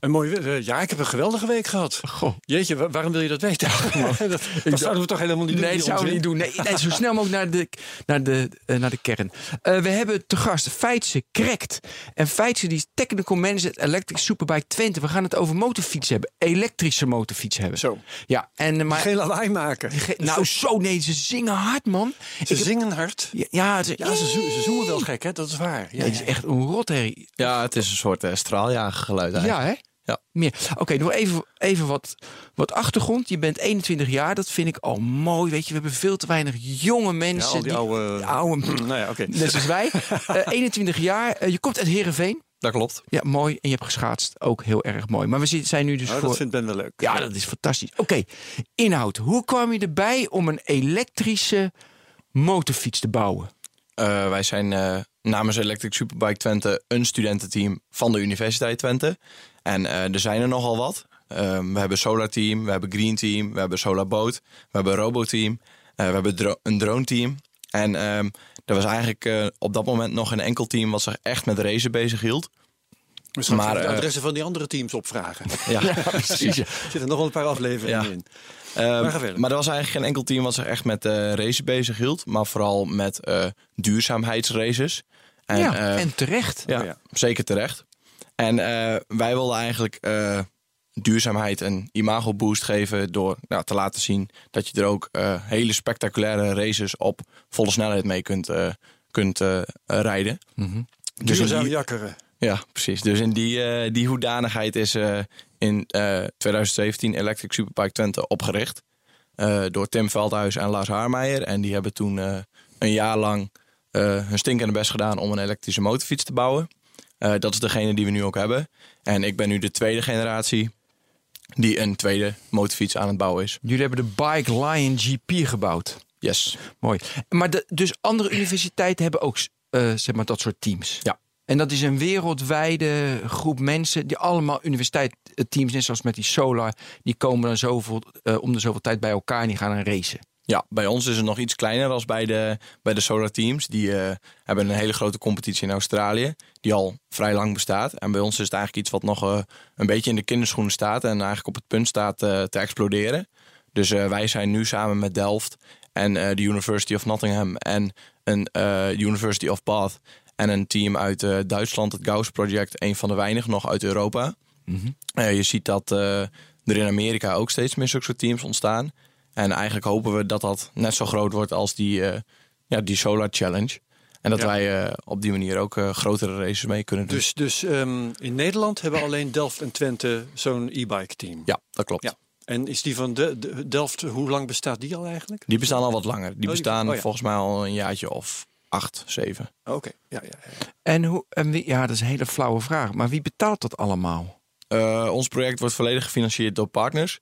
Een mooie, uh, ja, ik heb een geweldige week gehad. Goh. Jeetje, wa- waarom wil je dat weten? dat, dat zouden we toch helemaal niet doen? Nee, dat zouden we niet doen. Nee, nee, zo snel mogelijk naar de, naar de, eh, naar de kern. Eh, we hebben te gast Feitse Krekt. En Feitse die is technical manager Electric Superbike Twente. We gaan het over motorfiets hebben. Elektrische motorfiets hebben. Zo. Ja, en, maar, Geen lawaai maken. Ge- nou, zo nee, ze zingen hard, man. Ze zingen hard. Ja, ja, ze, Ja, ze, zo- ze zoomen wel gek, hè? Dat is waar. Ja, Nee, het is echt een rotherrie. Ja, het is een soort uh, straaljagergeluid eigenlijk. Ja, hè? Ja. Meer. Oké, nog even, even wat, wat achtergrond. Je bent 21 jaar, dat vind ik al mooi. Weet je, we hebben veel te weinig jonge Ja, mensen. al die oude... oude Nou ja, oké. net zoals wij. Eh, 21 jaar, eh, je komt uit Heerenveen. Dat klopt. Ja, mooi. En je hebt geschaatst. Ook heel erg mooi. Maar we zi- zijn nu dus Nou, voor... dat vindt Ben wel leuk. Ja, dat is fantastisch. Oké, inhoud. Hoe kwam je erbij om een elektrische motorfiets te bouwen? Uh, wij zijn uh, namens Electric Superbike Twente een studententeam van de Universiteit Twente. En uh, er zijn er nogal wat. Um, we hebben Solar Team, we hebben Green Team, we hebben Solar Boat, we hebben Robo Team, we hebben dro een drone team. En um, er was eigenlijk op dat moment nog een enkel team wat zich echt met racen bezig hield. We maar de adressen van die andere teams opvragen. Ja, ja precies. Er zitten nog wel een paar afleveringen ja. in. Uh, maar, maar er was eigenlijk geen enkel team wat zich echt met uh, races bezig hield. Maar vooral met uh, duurzaamheidsraces. En, ja, en terecht. Ja, oh ja, zeker terecht. En wij wilden eigenlijk duurzaamheid een imago boost geven... door nou, te laten zien dat je er ook hele spectaculaire races... op volle snelheid mee kunt, kunt rijden. Mhm. Mm -hmm. Dus Duurzaam die... jakkeren. Ja, precies. Dus in die, die hoedanigheid is in uh, 2017 Electric Superbike Twente opgericht. Uh, door Tim Veldhuis en Lars Haarmeijer. En die hebben toen uh, een jaar lang hun stinkende best gedaan om een elektrische motorfiets te bouwen. Uh, dat is degene die we nu ook hebben. En ik ben nu de tweede generatie die een tweede motorfiets aan het bouwen is. Jullie hebben de Bike Lion GP gebouwd. Yes. Mooi. Maar de, dus andere universiteiten hebben ook zeg maar dat soort teams? Ja. En dat is een wereldwijde groep mensen die allemaal universiteitsteams, net zoals met die Solar, die komen dan zoveel, uh, om de zoveel tijd bij elkaar en die gaan dan racen. Ja, bij ons is het nog iets kleiner als bij de, bij de Solar Teams. Die uh, hebben een hele grote competitie in Australië, die al vrij lang bestaat. En bij ons is het eigenlijk iets wat nog uh, een beetje in de kinderschoenen staat en eigenlijk op het punt staat uh, te exploderen. Dus wij zijn nu samen met Delft en de University of Nottingham en een University of Bath en een team uit Duitsland, het Gauss Project, een van de weinigen nog uit Europa. Mm -hmm. uh, je ziet dat er in Amerika ook steeds meer zulke soort teams ontstaan. En eigenlijk hopen we dat dat net zo groot wordt als die, ja, die Solar Challenge. En dat ja. wij op die manier ook grotere races mee kunnen doen. Dus, dus um, in Nederland hebben alleen Delft en Twente zo'n e-bike team? Ja, dat klopt. Ja. En is die van de, de, Delft, hoe lang bestaat die al eigenlijk? Die bestaan al wat langer. Die oh, bestaan die, oh, ja. volgens mij al een jaartje of acht, zeven. Oké, okay. ja, ja, ja. En hoe, en wie, ja, dat is een hele flauwe vraag. Maar wie betaalt dat allemaal? Uh, ons project wordt volledig gefinancierd door partners.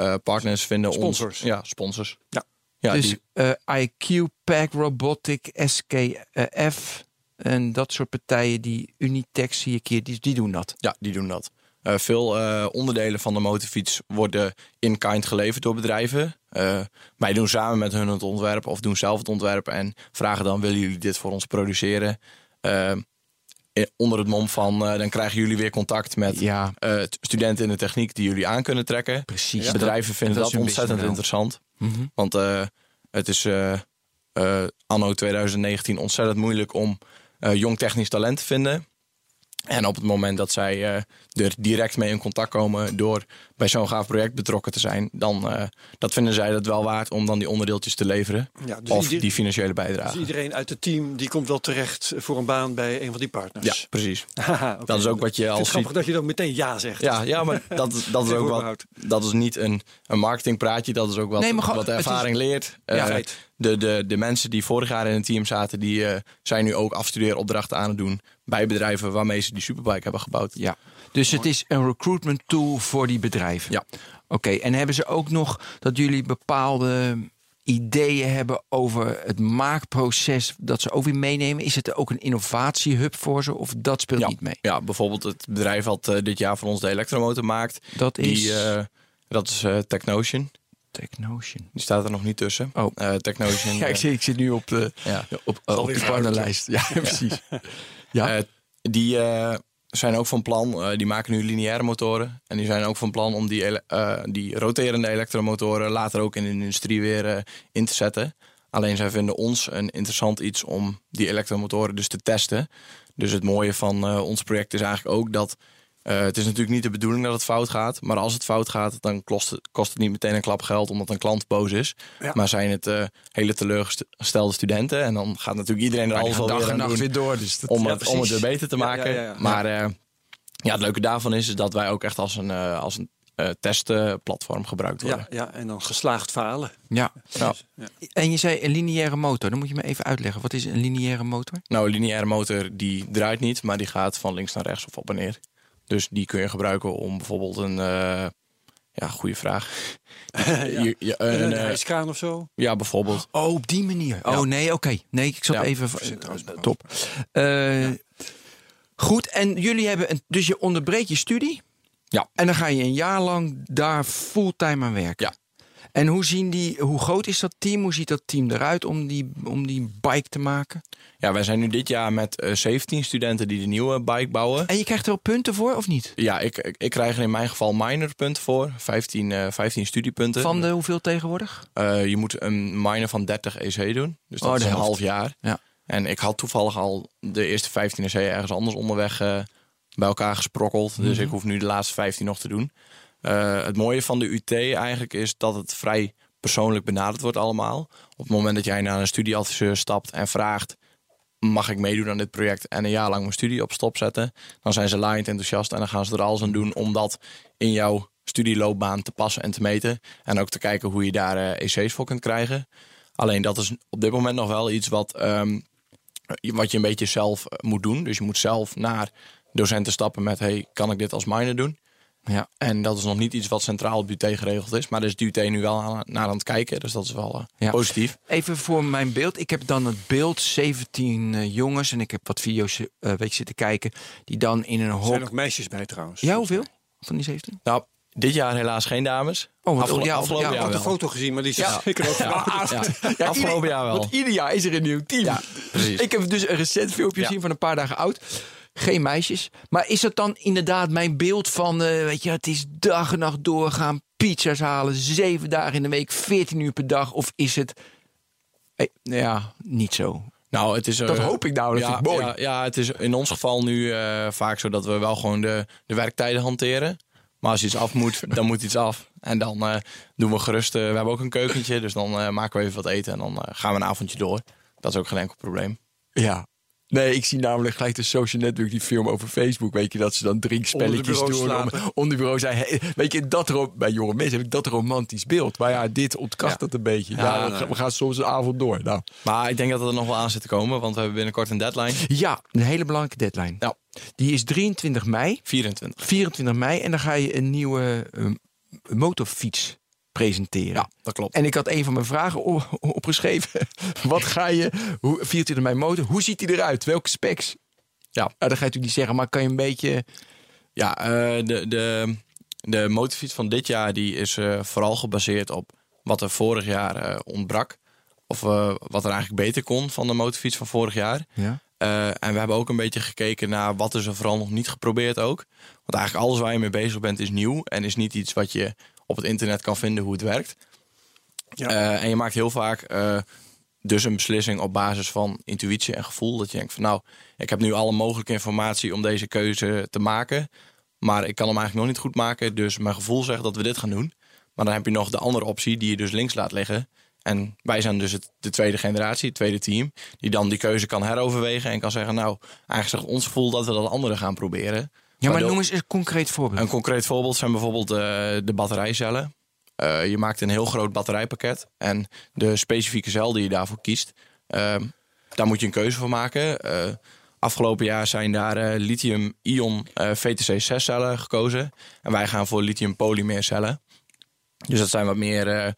Uh, partners vinden sponsors. ons... Ja, sponsors. Ja. ja dus die... IQ, Pack, Robotic, SKF en dat soort partijen, die Unitex zie ik hier, die, die doen dat. Ja, die doen dat. Uh, veel uh, onderdelen van de motorfiets worden in kind geleverd door bedrijven. Uh, wij doen samen met hun het ontwerp of doen zelf het ontwerp en vragen dan: willen jullie dit voor ons produceren? Onder het mom van dan krijgen jullie weer contact met ja. studenten in de techniek die jullie aan kunnen trekken. Precies. Ja. Bedrijven vinden dat, dat ontzettend interessant. Mm -hmm. Want het is anno 2019 ontzettend moeilijk om jong technisch talent te vinden. En op het moment dat zij uh, er direct mee in contact komen door bij zo'n gaaf project betrokken te zijn, dan uh, dat vinden zij dat wel waard om dan die onderdeeltjes te leveren. Ja, dus of die financiële bijdrage. Dus iedereen uit het team die komt wel terecht voor een baan bij een van die partners. Ja, precies. Okay. Dat is ook wat je als. Het ziet. grappig dat je dan meteen ja zegt. Ja, ja maar dat, dat is ook wat. Dat is niet een, een marketingpraatje, dat is ook wat, nee, maar wat de ervaring is, leert. Ja, uh, de, de, de mensen die vorig jaar in het team zaten, die eh, zijn nu ook afstudeeropdrachten aan het doen bij bedrijven waarmee ze die superbike hebben gebouwd. Ja. Dus het is een recruitment tool voor die bedrijven. Ja. Oké, en hebben ze ook nog dat jullie bepaalde ideeën hebben over het maakproces dat ze ook weer meenemen? Is het ook een innovatiehub voor ze of dat speelt Ja. niet mee? Ja, bijvoorbeeld het bedrijf wat eh, dit jaar voor ons de elektromotor maakt. Dat is Die, eh, dat is eh, Technotion. Technotion. Die staat er nog niet tussen. Oh. Eh, Technotion. Ja, ik eh, zit, ik zit nu op de, ja. op, uh, op de partnerlijst. Ja, precies. Ja. Eh, die eh, zijn ook van plan, eh, die maken nu lineaire motoren. En die zijn ook van plan om die, ele- eh, die roterende elektromotoren later ook in de industrie weer eh, in te zetten. Alleen zij vinden ons een interessant iets om die elektromotoren dus te testen. Dus het mooie van eh, ons project is eigenlijk ook dat eh, het is natuurlijk niet de bedoeling dat het fout gaat. Maar als het fout gaat, dan kost het, kost het niet meteen een klap geld omdat een klant boos is. Ja. Maar zijn het eh, hele teleurgestelde studenten. En dan gaat natuurlijk iedereen er alles al dag en nacht weer door. Dus dat, om, Ja, het, om het weer beter te maken. ja, ja, ja. Maar eh, ja, het leuke daarvan is, is dat wij ook echt als een, eh, als een eh, testplatform gebruikt worden. Ja, ja, en dan geslaagd falen. ja. Ja. Ja. En je zei een lineaire motor. Dan moet je me even uitleggen. Wat is een lineaire motor? Nou, een lineaire motor die draait niet, maar die gaat van links naar rechts of op en neer. Dus die kun je gebruiken om bijvoorbeeld een... eh, ja, goede vraag. Je- je- Een, een, eh, ijskraan of zo. ja, bijvoorbeeld. Oh, op die manier. Oh nee, oké. Nee, ik zat Ja. even. Top. Eh, Goed, en jullie hebben een, dus je onderbreekt je studie. Ja. En dan ga je een jaar lang daar fulltime aan werken. Ja. En hoe, zien die, hoe groot is dat team? Hoe ziet dat team eruit om die, om die bike te maken? Ja, wij zijn nu dit jaar met eh 17 studenten die de nieuwe bike bouwen. En je krijgt er wel punten voor of niet? Ja, ik, ik, ik krijg er in mijn geval minor punten voor. 15, eh 15 studiepunten. Van de hoeveel tegenwoordig? Eh, je moet een minor van 30 EC doen. Dus dat Oh, is een half jaar. Ja. En ik had toevallig al de eerste 15 EC ergens anders onderweg eh, bij elkaar gesprokkeld. Dus Mhm. ik hoef nu de laatste 15 nog te doen. Eh, het mooie van de UT eigenlijk is dat het vrij persoonlijk benaderd wordt allemaal. Op het moment dat jij naar een studieadviseur stapt en vraagt... mag ik meedoen aan dit project en een jaar lang mijn studie op stop zetten... dan zijn ze laaiend enthousiast en dan gaan ze er alles aan doen... om dat in jouw studieloopbaan te passen en te meten. En ook te kijken hoe je daar eh, EC's voor kunt krijgen. Alleen dat is op dit moment nog wel iets wat, ehm, wat je een beetje zelf eh, moet doen. Dus je moet zelf naar docenten stappen met... hey, kan ik dit als minor doen? Ja. En dat is nog niet iets wat centraal op UT geregeld is. Maar daar is de UT nu wel aan, naar aan het kijken. Dus dat is wel eh, Ja. positief. Even voor mijn beeld. Ik heb dan het beeld 17 eh, jongens en ik heb wat video's eh weet je, zitten kijken die dan in een Er hok. zijn ook meisjes bij trouwens. Ja, hoeveel van die 17? Nou, dit jaar helaas geen dames. Oh, wat- Afgelo- ja, afgelopen ja, Ik jaar had de foto gezien, maar die is Ja. zeker ook Ja, ja. afgelopen jaar wel. Want ieder jaar is er een nieuw team. Ja, precies. Ik heb dus een recent filmpje Ja. gezien van een paar dagen oud. Geen meisjes. Maar is dat dan inderdaad mijn beeld van, eh, weet je, het is dag en nacht doorgaan, pizza's halen, zeven dagen in de week, 14 uur per dag? Of is het, eh, nou ja, niet zo? Nou, het is, Dat eh, hoop ik nou, dat ja, vind ik mooi. Ja, ja, het is in ons geval nu vaak zo dat we wel gewoon de, de werktijden hanteren. Maar als iets af moet, dan moet iets af. En dan doen we gerust. we hebben ook een keukentje, dus dan maken we even wat eten en dan gaan we een avondje door. Dat is ook geen enkel probleem. Ja. Nee, ik zie namelijk gelijk de social network, die film over Facebook. Weet je, dat ze dan drinkspelletjes Onder doen. Om, onder bureau zijn. Hey, weet je, dat ro- bij jonge mensen heb ik dat romantisch beeld. Maar ja, dit ontkracht Ja. dat een beetje. Ja, Ja, we, nee. gaan- we gaan soms een avond door. Nou, Maar ik denk dat het er nog wel aan zit te komen, want we hebben binnenkort een deadline. ja, een hele belangrijke deadline. Ja. Die is 23 mei. 24. 24 mei. En dan ga je een nieuwe eh, motorfiets presenteren. Ja, dat klopt. En ik had een van mijn vragen opgeschreven. Wat ga je, hoe, 24 mei motor, hoe ziet die eruit? Welke specs? Ja. Nou, dat ga je natuurlijk niet zeggen, maar kan je een beetje... Ja, eh, de, de, de motorfiets van dit jaar die is eh, vooral gebaseerd op wat er vorig jaar eh, ontbrak. Of wat er eigenlijk beter kon van de motorfiets van vorig jaar. Ja. En we hebben ook een beetje gekeken naar wat is er vooral nog niet geprobeerd ook. Want eigenlijk alles waar je mee bezig bent is nieuw. En is niet iets wat je op het internet kan vinden hoe het werkt. Ja. Eh, en je maakt heel vaak eh, dus een beslissing op basis van intuïtie en gevoel. Dat je denkt van nou, ik heb nu alle mogelijke informatie om deze keuze te maken. Maar ik kan hem eigenlijk nog niet goed maken. Dus mijn gevoel zegt dat we dit gaan doen. Maar dan heb je nog de andere optie die je dus links laat liggen. En wij zijn dus het, de tweede generatie, het tweede team. Die dan die keuze kan heroverwegen en kan zeggen... nou, eigenlijk zegt ons gevoel dat we dat andere gaan proberen. Ja, maar noem eens een concreet voorbeeld. Een concreet voorbeeld zijn bijvoorbeeld eh, de batterijcellen. eh, je maakt een heel groot batterijpakket. En de specifieke cel die je daarvoor kiest, eh, daar moet je een keuze voor maken. Eh, afgelopen jaar zijn daar eh, lithium-ion eh, VTC6-cellen gekozen. En wij gaan voor lithium-polymeercellen. Dus dat zijn wat meer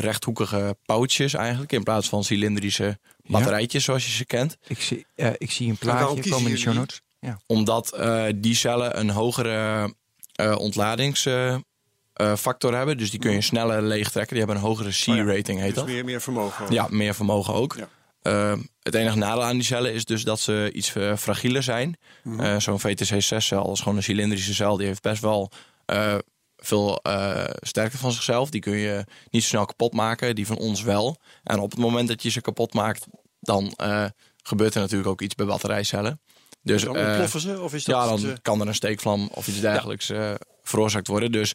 rechthoekige pouches eigenlijk. In plaats van cilindrische batterijtjes zoals je ze kent. Ik zie, ik zie een plaatje komen in de show notes. Ja. Omdat eh, die cellen een hogere eh ontladingsfactor hebben. Dus die kun je sneller leegtrekken. Die hebben een hogere C-rating, heet Dus dat. meer, meer vermogen. Ja, meer vermogen ook. Ja. Eh, het enige nadeel aan die cellen is dus dat ze iets eh, fragieler zijn. Mhm. Eh, Zo'n VTC6-cel is gewoon een cilindrische cel. Die heeft best wel eh, veel eh, sterkte van zichzelf. Die kun je niet zo snel kapot maken. Die van ons wel. En op het moment dat je ze kapot maakt, dan eh, gebeurt er natuurlijk ook iets bij batterijcellen. Dus Dan eh, ontploffen ze? Of is dat ja, dan eh, kan er een steekvlam of iets dergelijks eh, veroorzaakt worden. Dus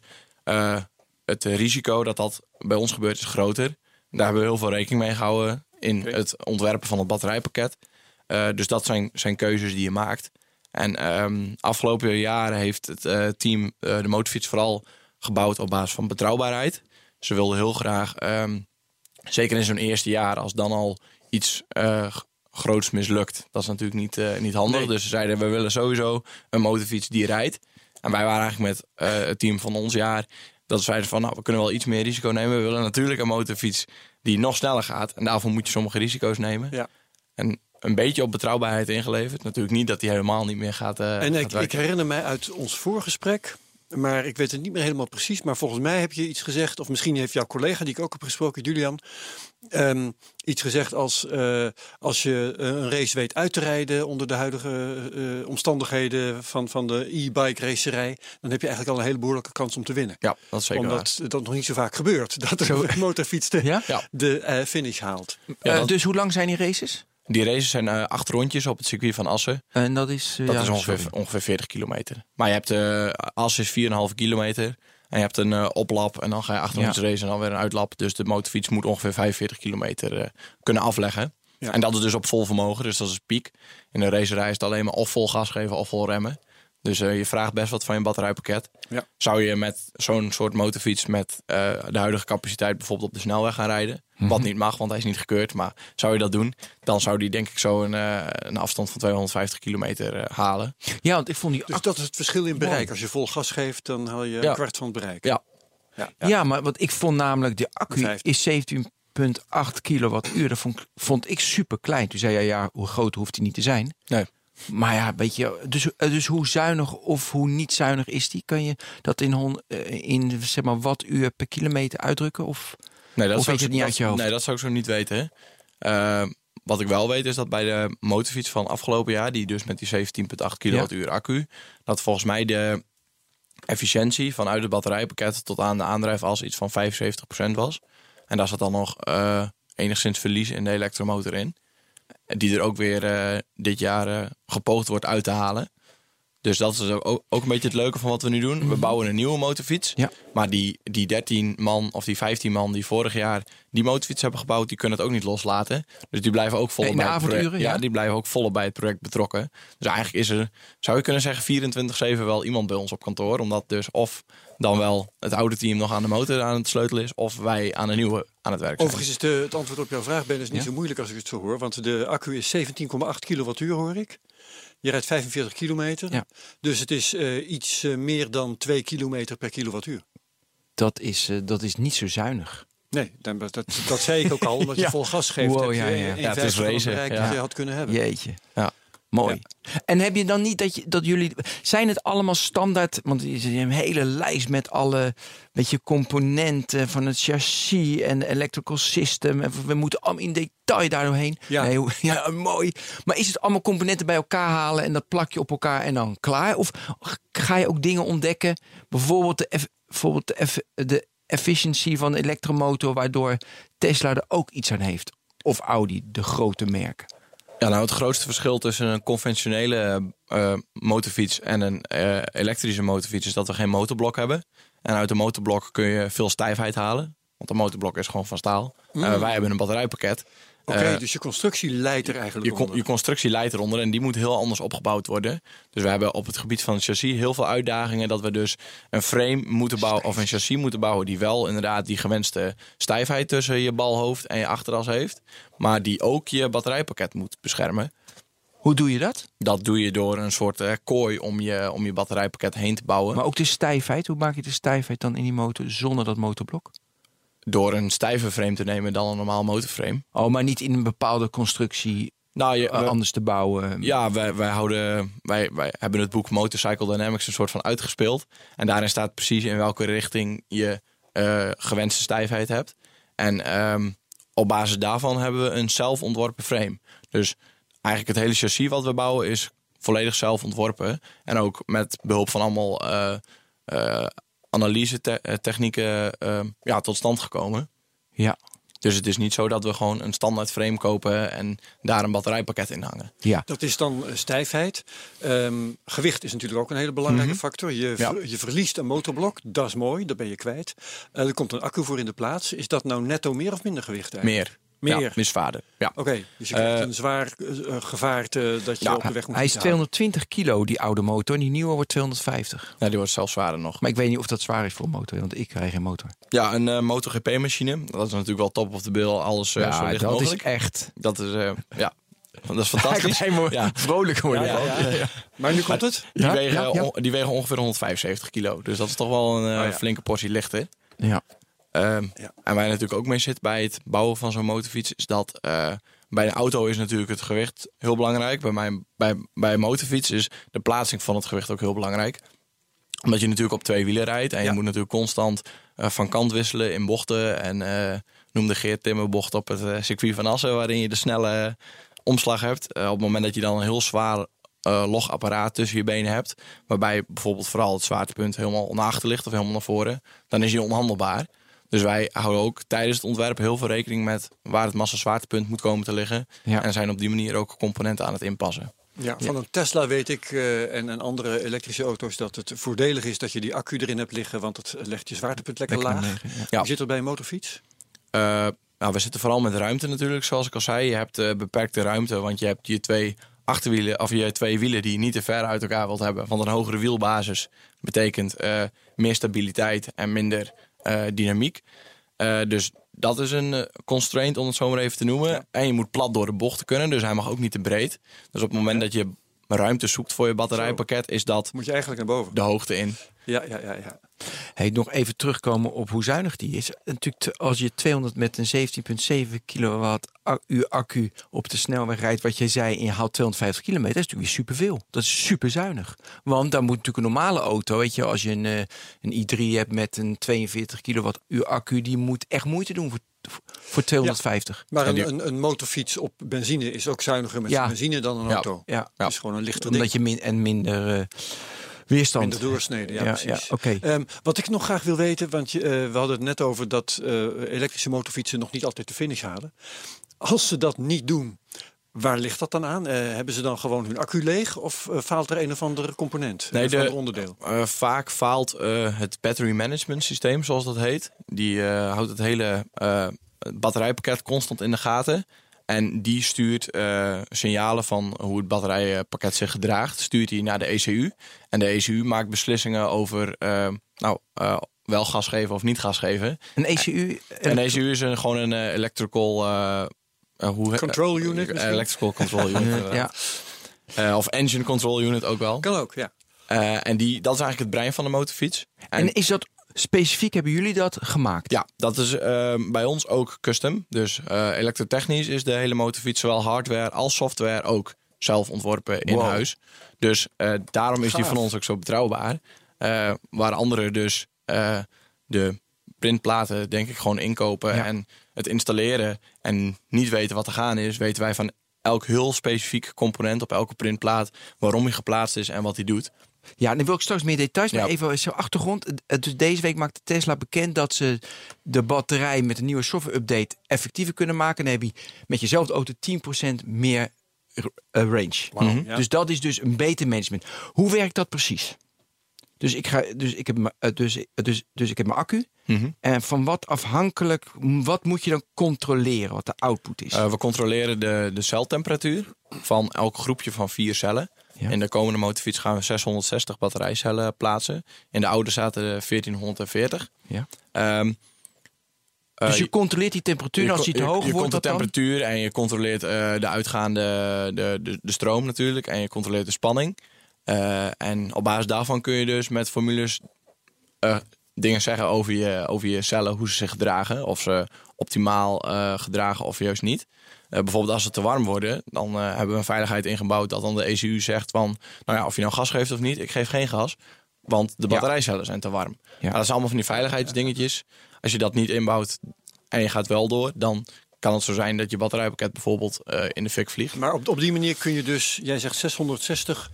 het risico dat dat bij ons gebeurt is groter. Daar hebben we heel veel rekening mee gehouden in het ontwerpen van het batterijpakket. Dus dat zijn, zijn keuzes die je maakt. En ehm, afgelopen jaren heeft het team de motorfiets vooral gebouwd op basis van betrouwbaarheid. Ze wilden heel graag, ehm, zeker in zo'n eerste jaar, als dan al iets groots mislukt. Dat is natuurlijk niet, eh, niet handig. Nee. Dus ze zeiden, we willen sowieso een motorfiets die rijdt. En wij waren eigenlijk met eh, het team van ons jaar... dat zeiden van, nou, we kunnen wel iets meer risico nemen. We willen natuurlijk een motorfiets die nog sneller gaat. En daarvoor moet je sommige risico's nemen. Ja. En een beetje op betrouwbaarheid ingeleverd. Natuurlijk niet dat die helemaal niet meer gaat, eh En gaat ik, ik herinner mij uit ons voorgesprek, maar ik weet het niet meer helemaal precies. Maar volgens mij heb je iets gezegd, of misschien heeft jouw collega die ik ook heb gesproken, Julian, ehm, iets gezegd als eh, als je eh, een race weet uit te rijden onder de huidige eh, omstandigheden van, van de e-bike racerij, dan heb je eigenlijk al een hele behoorlijke kans om te winnen. Ja, dat is zeker waar. Omdat dat nog niet zo vaak gebeurt, dat er een motorfiets de, Ja? Ja. de eh, finish haalt. Ja, Eh, dus hoe lang zijn die races? Die races zijn eh, acht rondjes op het circuit van Assen. En dat is, Dat ja, is ongeveer, ongeveer 40 kilometer. Maar je hebt eh Assen is 4,5 kilometer. En je hebt een eh, oplap en dan ga je acht Ja. racen en dan weer een uitlap. Dus de motorfiets moet ongeveer 45 kilometer eh, kunnen afleggen. Ja. En dat is dus op vol vermogen, dus dat is piek. In een racerij is het alleen maar of vol gas geven of vol remmen. Dus eh, je vraagt best wat van je batterijpakket. Ja. Zou je met zo'n soort motorfiets met eh, de huidige capaciteit bijvoorbeeld op de snelweg gaan rijden? Mhm. Wat niet mag, want hij is niet gekeurd. Maar zou je dat doen, dan zou die denk ik zo een, eh, een afstand van 250 kilometer eh, halen. Ja, want ik vond die Dus dat is het verschil in bereik. Als je vol gas geeft, dan haal je Ja. een kwart van het bereik. Ja. Ja. Ja. maar wat ik vond namelijk, de accu is 17,8 kilowattuur. Dat vond, ik- vond ik super klein. Toen zei je, ja, hoe groot hoeft die niet te zijn? Nee. Maar ja, weet je, dus, eh, dus hoe zuinig of hoe niet zuinig is die? Kan je dat in, hon, eh, in zeg maar, wattuur per kilometer uitdrukken? Of, Nee, dat Of weet je ik- het niet dat- uit je hoofd? Nee, dat zou ik zo niet weten. Eh, wat ik wel weet is dat bij de motorfiets van afgelopen jaar, die dus met die 17,8 kilowattuur accu, dat volgens mij de efficiëntie vanuit het batterijpakket tot aan de aandrijfas iets van 75% was. En daar zat dan nog enigszins verlies in de elektromotor in. Die er ook weer eh, dit jaar eh, gepoogd wordt uit te halen. Dus dat is ook, ook een beetje het leuke van wat we nu doen. We bouwen een nieuwe motorfiets. Ja. Maar die, die 13 man of die 15 man die vorig jaar die motorfiets hebben gebouwd, die kunnen het ook niet loslaten. Dus die blijven ook volop bij het project. ja? die blijven ook volop bij het project betrokken. Dus eigenlijk is er, zou je kunnen zeggen, 24-7 wel iemand bij ons op kantoor. Omdat dus of dan wel het oude team nog aan de motor aan het sleutelen is, of wij aan een nieuwe aan het werk zijn. Overigens is de, het antwoord op jouw vraag, Ben, is niet Ja? zo moeilijk als ik het zo hoor. Want de accu is 17,8 kilowattuur, hoor ik. Je rijdt 45 kilometer. Ja. Dus het is eh, iets eh, meer dan 2 kilometer per kilowattuur. dat, is, eh, dat is niet zo zuinig. Nee, dan- dat, dat, dat zei ik ook al. Omdat je Ja. vol gas geeft, Wow, heb je ja, ja. een Ja, het is bereik ja. dat je had kunnen hebben. Jeetje. Ja. Mooi. En heb je dan niet dat, je, dat jullie. Zijn het allemaal standaard? Want er is een hele lijst met alle weet je, componenten van het chassis en electrical system. En we moeten allemaal in detail daar doorheen. Ja. Nee, ja, mooi. Maar is het allemaal componenten bij elkaar halen en dat plak je op elkaar en dan klaar? Of ga je ook dingen ontdekken? Bijvoorbeeld de, eff- bijvoorbeeld de, eff- de efficiency van de elektromotor, waardoor Tesla er ook iets aan heeft. Of Audi, de grote merken. Ja, nou het grootste verschil tussen een conventionele eh, motorfiets en een eh, elektrische motorfiets is dat we geen motorblok hebben. En uit een motorblok kun je veel stijfheid halen. Want een motorblok is gewoon van staal. Eh, wij hebben een batterijpakket. Oké, Eh, dus je constructie leidt er eigenlijk je, onder. je constructie leidt eronder en die moet heel anders opgebouwd worden. Dus we hebben op het gebied van het chassis heel veel uitdagingen. Dat we dus een frame moeten bouwen of een chassis moeten bouwen die wel inderdaad die gewenste stijfheid tussen je balhoofd en je achteras heeft. Maar die ook je batterijpakket moet beschermen. Hoe doe je dat? Dat doe je door een soort eh, kooi om je, om je batterijpakket heen te bouwen. Maar ook de stijfheid. Hoe maak je de stijfheid dan in die motor zonder dat motorblok? Door een stijve frame te nemen dan een normaal motorframe. Oh, maar niet in een bepaalde constructie Nou, je, eh, anders te bouwen. Ja, wij, wij, houden, wij, wij hebben het boek Motorcycle Dynamics een soort van uitgespeeld. En daarin staat precies in welke richting je eh, gewenste stijfheid hebt. En ehm, op basis daarvan hebben we een zelf ontworpen frame. Dus eigenlijk het hele chassis wat we bouwen is volledig zelf ontworpen. En ook met behulp van allemaal eh eh analyse-technieken ja, tot stand gekomen. Ja. Dus het is niet zo dat we gewoon een standaard frame kopen en daar een batterijpakket in hangen. ja. Dat is dan eh, stijfheid. Ehm, gewicht is natuurlijk ook een hele belangrijke factor. Je, Ja. je verliest een motorblok, dat is mooi, dat ben je kwijt. Eh, er komt een accu voor in de plaats. Is dat nou netto meer of minder gewicht eigenlijk? Meer. Meer. Ja, misvaarden. Ja. Oké, dus je krijgt Eh, een zwaar eh, gevaarte dat je ja, op de weg moet Hij is halen. 220 kilo, die oude motor. En die nieuwe wordt 250. Ja, die wordt zelfs zwaarder nog. Maar ik weet niet of dat zwaar is voor een motor. Want ik krijg geen motor. Ja, een eh MotoGP-machine. Dat is natuurlijk wel top of the bill. Alles eh, zo licht dat mogelijk. is echt... Dat is, eh, ja, dat is fantastisch. Ja. vrolijk worden. Ja, ja, ja. Maar nu komt het. Die, Ja, wegen, ja, ja. on- die wegen ongeveer 175 kilo. Dus dat is toch wel een Oh ja. flinke portie lichter. Ja. Ehm, Ja. En waar je natuurlijk ook mee zit bij het bouwen van zo'n motorfiets... is dat eh, bij een auto is natuurlijk het gewicht heel belangrijk. Bij, mijn, bij, bij een motorfiets is de plaatsing van het gewicht ook heel belangrijk. Omdat je natuurlijk op twee wielen rijdt. En Ja. je moet natuurlijk constant eh, van kant wisselen in bochten. En eh noem de Geert Timmerbocht op het circuit van Assen... waarin je de snelle omslag hebt. Op het moment dat je dan een heel zwaar eh, logapparaat tussen je benen hebt... waarbij bijvoorbeeld vooral het zwaartepunt helemaal naar achter ligt... of helemaal naar voren, dan is je onhandelbaar. Dus wij houden ook tijdens het ontwerp heel veel rekening met... waar het massa-zwaartepunt moet komen te liggen. Ja. En zijn op die manier ook componenten aan het inpassen. Ja, van een Tesla weet ik eh, en, en andere elektrische auto's dat het voordelig is dat je die accu erin hebt liggen, want het legt je zwaartepunt lekker, Lekker laag. negen, ja. Ja. Hoe zit dat bij een motorfiets? Eh, nou, we zitten vooral met ruimte natuurlijk, zoals ik al zei. Je hebt eh, beperkte ruimte, want je hebt je twee achterwielen of je twee wielen die je niet te ver uit elkaar wilt hebben. Want een hogere wielbasis betekent eh, meer stabiliteit en minder dynamiek. Eh, dus dat is een eh, constraint, om het zo maar even te noemen. En je moet plat door de bochten kunnen, dus hij mag ook niet te breed. Dus op het moment dat je ruimte zoekt voor je batterijpakket, is dat Moet je eigenlijk naar boven. de hoogte in. Ja, ja, ja, ja. Hey, nog even terugkomen op hoe zuinig die is. Natuurlijk, als je 200 met een 17,7 kilowatt a- uur accu op de snelweg rijdt, wat jij zei, en je haalt 250 kilometer, dat is natuurlijk weer superveel. Dat is super zuinig. Want dan moet natuurlijk een normale auto, weet je, als je een, eh, een i3 hebt met een 42 kilowatt uur accu, die moet echt moeite doen voor, voor 250. Maar een, een, een motorfiets op benzine is ook zuiniger met Ja. benzine dan een Ja. auto. Ja, Het is gewoon een lichter omdat ding. je min en minder eh, weerstand. Minder doorsneden, ja, Ja, precies. ja, oké. Ehm, wat ik nog graag wil weten, want je, eh, we hadden het net over dat eh, elektrische motorfietsen nog niet altijd de finish halen. Als ze dat niet doen, waar ligt dat dan aan? Eh, hebben ze dan gewoon hun accu leeg of eh, faalt er een of andere component? Nee, een de- ander onderdeel? Eh, vaak faalt eh, het battery management systeem, zoals dat heet. Die eh, houdt het hele eh, batterijpakket constant in de gaten. En die stuurt eh, signalen van hoe het batterijpakket zich gedraagt, stuurt hij naar de ECU. En de ECU maakt beslissingen over eh, nou, eh, wel gas geven of niet gas geven. Een E ECU. En de ECU is een, gewoon een eh, electrical... eh, hoe, Control unit eh, misschien? electrical control unit. ja. Eh, of engine control unit ook wel. Kan ook, ja. Eh, en die, dat is eigenlijk het brein van de motorfiets. En is dat specifiek, hebben jullie dat gemaakt? Ja, dat is eh, bij ons ook custom. Dus eh elektrotechnisch is de hele motorfiets, zowel hardware als software, ook zelf ontworpen in Wow. huis. Dus eh, daarom is die van ons ook zo betrouwbaar. Eh, waar anderen dus eh, de printplaten, denk ik, gewoon inkopen Ja. en het installeren en niet weten wat er gaan is, weten wij van elk heel specifiek component op elke printplaat waarom hij geplaatst is en wat hij doet. Ja, dan wil ik straks meer details. Maar Ja. even zo achtergrond. Dus deze week maakte Tesla bekend dat ze de batterij met een nieuwe software-update effectiever kunnen maken. Dan heb je met jezelfde auto 10% meer eh, range. Mhm. ja. Dus dat is dus een beter management. Hoe werkt dat precies? Dus ik, ga, dus ik heb, mijn- eh, dus, dus, dus ik heb mijn accu. Mhm. En van wat afhankelijk, wat moet je dan controleren wat de output is? Eh, we controleren de, de celtemperatuur van elk groepje van vier cellen. Ja. In de komende motorfiets gaan we 660 batterijcellen plaatsen. In de oude zaten er 1440. ja. Ehm, eh, Dus je controleert die temperatuur. en als die te je- hoog je wordt, komt de dat dan? temperatuur en je controleert eh, de uitgaande de, de, de stroom natuurlijk. En je controleert de spanning. Eh, en op basis daarvan kun je dus met formules eh, dingen zeggen over je, over je cellen, hoe ze zich gedragen. Of ze optimaal eh, gedragen of juist niet. Bijvoorbeeld als ze te warm worden, dan hebben we een veiligheid ingebouwd dat dan de ECU zegt van, nou ja, of je nou gas geeft of niet, ik geef geen gas. Want de batterijcellen zijn te warm. Ja. Nou, dat zijn allemaal van die veiligheidsdingetjes. Als je dat niet inbouwt en je gaat wel door, dan kan het zo zijn dat je batterijpakket bijvoorbeeld in de fik vliegt. Maar op, op die manier kun je dus, jij zegt 660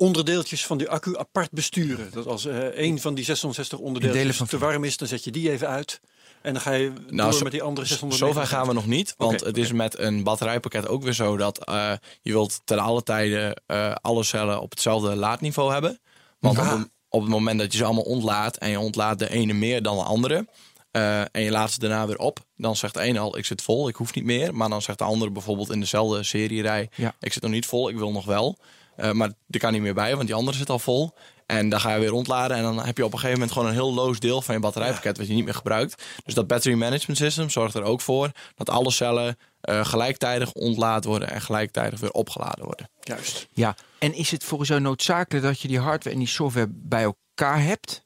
onderdeeltjes van die accu apart besturen. Dat als eh een van die 660 Delen onderdeeltjes van- te warm is, dan zet je die even uit. En dan ga je Nou, door met die andere 600. Zover gaan we nog niet, want het is met een batterijpakket ook weer zo dat eh, je wilt ten alle tijden eh, alle cellen op hetzelfde laadniveau hebben. Want op, het- op het moment dat je ze allemaal ontlaat en je ontlaat de ene meer dan de andere eh, en je laat ze daarna weer op, dan zegt de ene al ik zit vol, ik hoef niet meer. Maar dan zegt de andere bijvoorbeeld in dezelfde serierij Ja. ik zit nog niet vol, ik wil nog wel. Eh, maar er kan niet meer bij, want die andere zit al vol. En dan ga je weer ontladen. En dan heb je op een gegeven moment gewoon een heel loos deel van je batterijpakket wat je niet meer gebruikt. Dus dat battery management system zorgt er ook voor dat alle cellen eh, gelijktijdig ontlaad worden en gelijktijdig weer opgeladen worden. Juist. Ja, en is het volgens jou noodzakelijk dat je die hardware en die software bij elkaar hebt?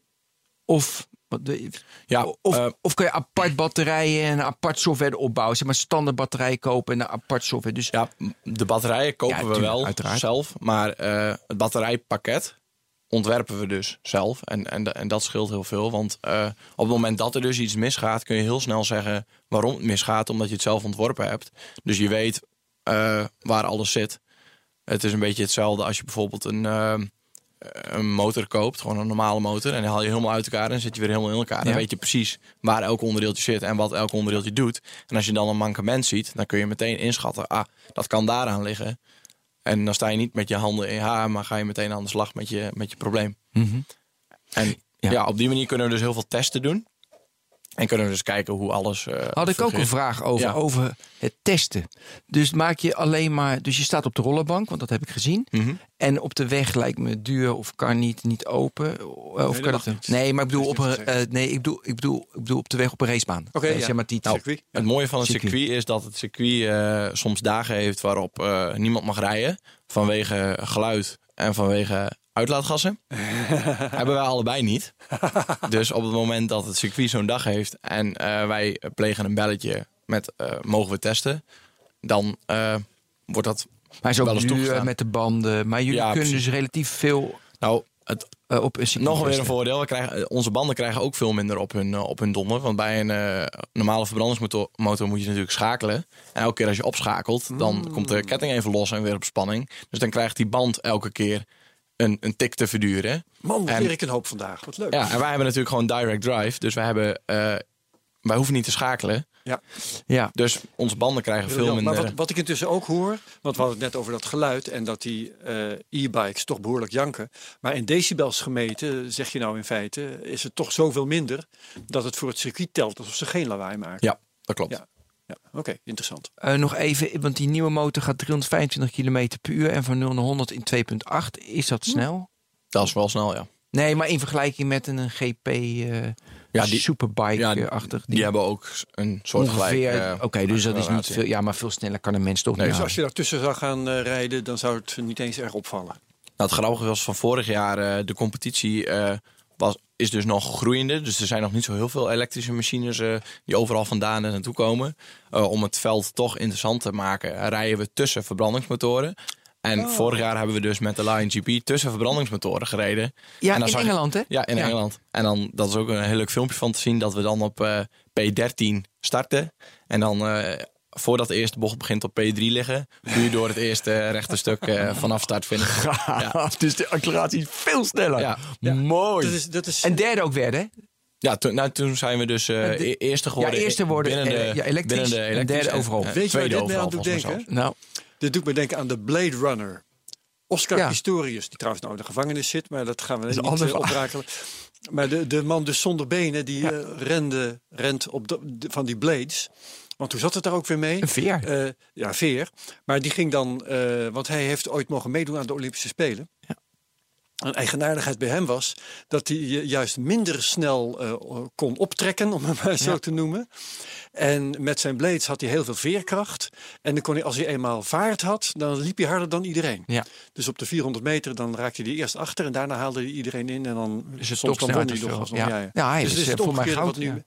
Of, de- Ja, of, eh, of kun je apart batterijen en apart software opbouwen? Zeg maar standaard batterij kopen en een apart software. Dus ja, de batterijen kopen Ja, we tuurlijk, wel uiteraard. zelf. Maar eh, het batterijpakket ontwerpen we dus zelf. En, en, en dat scheelt heel veel. Want eh, op het moment dat er dus iets misgaat, kun je heel snel zeggen waarom het misgaat. Omdat je het zelf ontworpen hebt. Dus je weet waar alles zit. Het is een beetje hetzelfde als je bijvoorbeeld een, een motor koopt. Gewoon een normale motor. En die haal je helemaal uit elkaar en zet je weer helemaal in elkaar. Dan Ja. weet je precies waar elk onderdeeltje zit en wat elk onderdeeltje doet. En als je dan een mankement ziet, dan kun je meteen inschatten. Ah, dat kan daaraan liggen. En dan sta je niet met je handen in haar, maar ga je meteen aan de slag met je, met je probleem. Mhm. En Ja. ja. op die manier kunnen we dus heel veel testen doen. En kunnen we dus kijken hoe alles. eh, had ik ook een vraag over, Ja. over het testen. Dus maak je alleen maar, dus je staat op de rollerbank, want dat heb ik gezien. Mhm. En op de weg lijkt me duur of kan niet, niet open. eh, Of dat kan niet. nee, maar ik bedoel, Dat op een, eh, nee, ik bedoel, ik, bedoel, ik bedoel op de weg op een racebaan. Oké, ja. zeg maar die Nou, Circuit. Het mooie van het Circuit. circuit. is dat het circuit eh, soms dagen heeft waarop eh, niemand mag rijden. Vanwege geluid en vanwege uitlaatgassen. Hebben wij allebei niet. dus op het moment dat het circuit zo'n dag heeft en eh, wij plegen een belletje met eh, mogen we testen. Dan eh, wordt dat. Maar is ook Wel eens duur toegestaan. met de banden. Maar jullie Ja, kunnen precies. dus relatief veel Nou, het, op een nog weer een voordeel. We krijgen, onze banden krijgen ook veel minder op hun, op hun donder. Want bij een normale verbrandingsmotor motor moet je natuurlijk schakelen. En elke keer als je opschakelt, dan komt de ketting even los en weer op spanning. Dus dan krijgt die band elke keer een, een tik te verduren. Man, wat leer ik een hoop vandaag. Wat leuk. Ja, en wij hebben natuurlijk gewoon direct drive. Dus wij, hebben, eh, wij hoeven niet te schakelen. Ja. Ja, Dus onze banden krijgen veel minder. Maar wat, wat ik intussen ook hoor, want we hadden het net over dat geluid en dat die eh, e-bikes toch behoorlijk janken. Maar in decibels gemeten, zeg je nou in feite, is het toch zoveel minder dat het voor het circuit telt alsof ze geen lawaai maken. Ja, dat klopt. Ja. Ja, oké, interessant. Eh, nog even, want die nieuwe motor gaat 325 km per uur en van 0 naar 100 in 2,8. Is dat snel? Dat is wel snel, ja. Nee, maar in vergelijking met een GP eh Ja, die- superbike-achtig. Die hebben ook een soort ongeveer. gelijk, eh, Oké, dus dat is niet veel. Ja, maar veel sneller kan een mens toch Nee, niet. Dus als je daartussen zou gaan rijden, dan zou het niet eens erg opvallen. Nou, het grappige was van vorig jaar, eh, de competitie eh, was, is dus nog groeiende. Dus er zijn nog niet zo heel veel elektrische machines eh, die overal vandaan en naartoe komen. Eh, om het veld toch interessant te maken, rijden we tussen verbrandingsmotoren. En Oh. vorig jaar hebben we dus met de Lion GP tussen verbrandingsmotoren gereden. Ja, En dan in Engeland, hè? Ja, in Ja. Engeland. En dan, dat is ook een heel leuk filmpje van te zien, dat we dan op eh, P13 starten. En dan, voordat de eerste bocht begint, op P3 liggen. Puur door het eerste rechte stuk eh, vanaf start finish. Ja. Dus de acceleratie is veel sneller. Ja. Mooi. Dat is, dat is, En derde ook werden, hè? Ja, toen, nou, toen zijn we dus eh, e- eerste geworden. ja, eerste worden, binnen de, eh, ja, elektrisch binnen de en derde overal. Weet je waar tweede dit mij aan overal, doet denken? Nou, dit doet me denken aan de Blade Runner. Oscar Ja. Pistorius, die trouwens nou in de gevangenis zit, maar dat gaan we is een niet ander verhaal. oprakelen. Maar de, de man dus zonder benen, die eh, rende, rent op de, de- van die blades. Want hoe zat het daar ook weer mee? Een veer. Eh, ja, veer. Maar die ging dan, eh, want hij heeft ooit mogen meedoen aan de Olympische Spelen. Ja. Een eigenaardigheid bij hem was dat hij ju- juist minder snel eh, kon optrekken, om het maar zo Ja. te noemen. En met zijn blades had hij heel veel veerkracht. En dan kon hij, als hij eenmaal vaart had, dan liep hij harder dan iedereen. Ja. Dus op de 400 meter dan raakte hij eerst achter en daarna haalde hij iedereen in. En dan Dus het soms dan won hij nog. Ja. Ja, ja. Ja, hij dus is, het is eh, het voor mij omgekeerde wat goud, nu.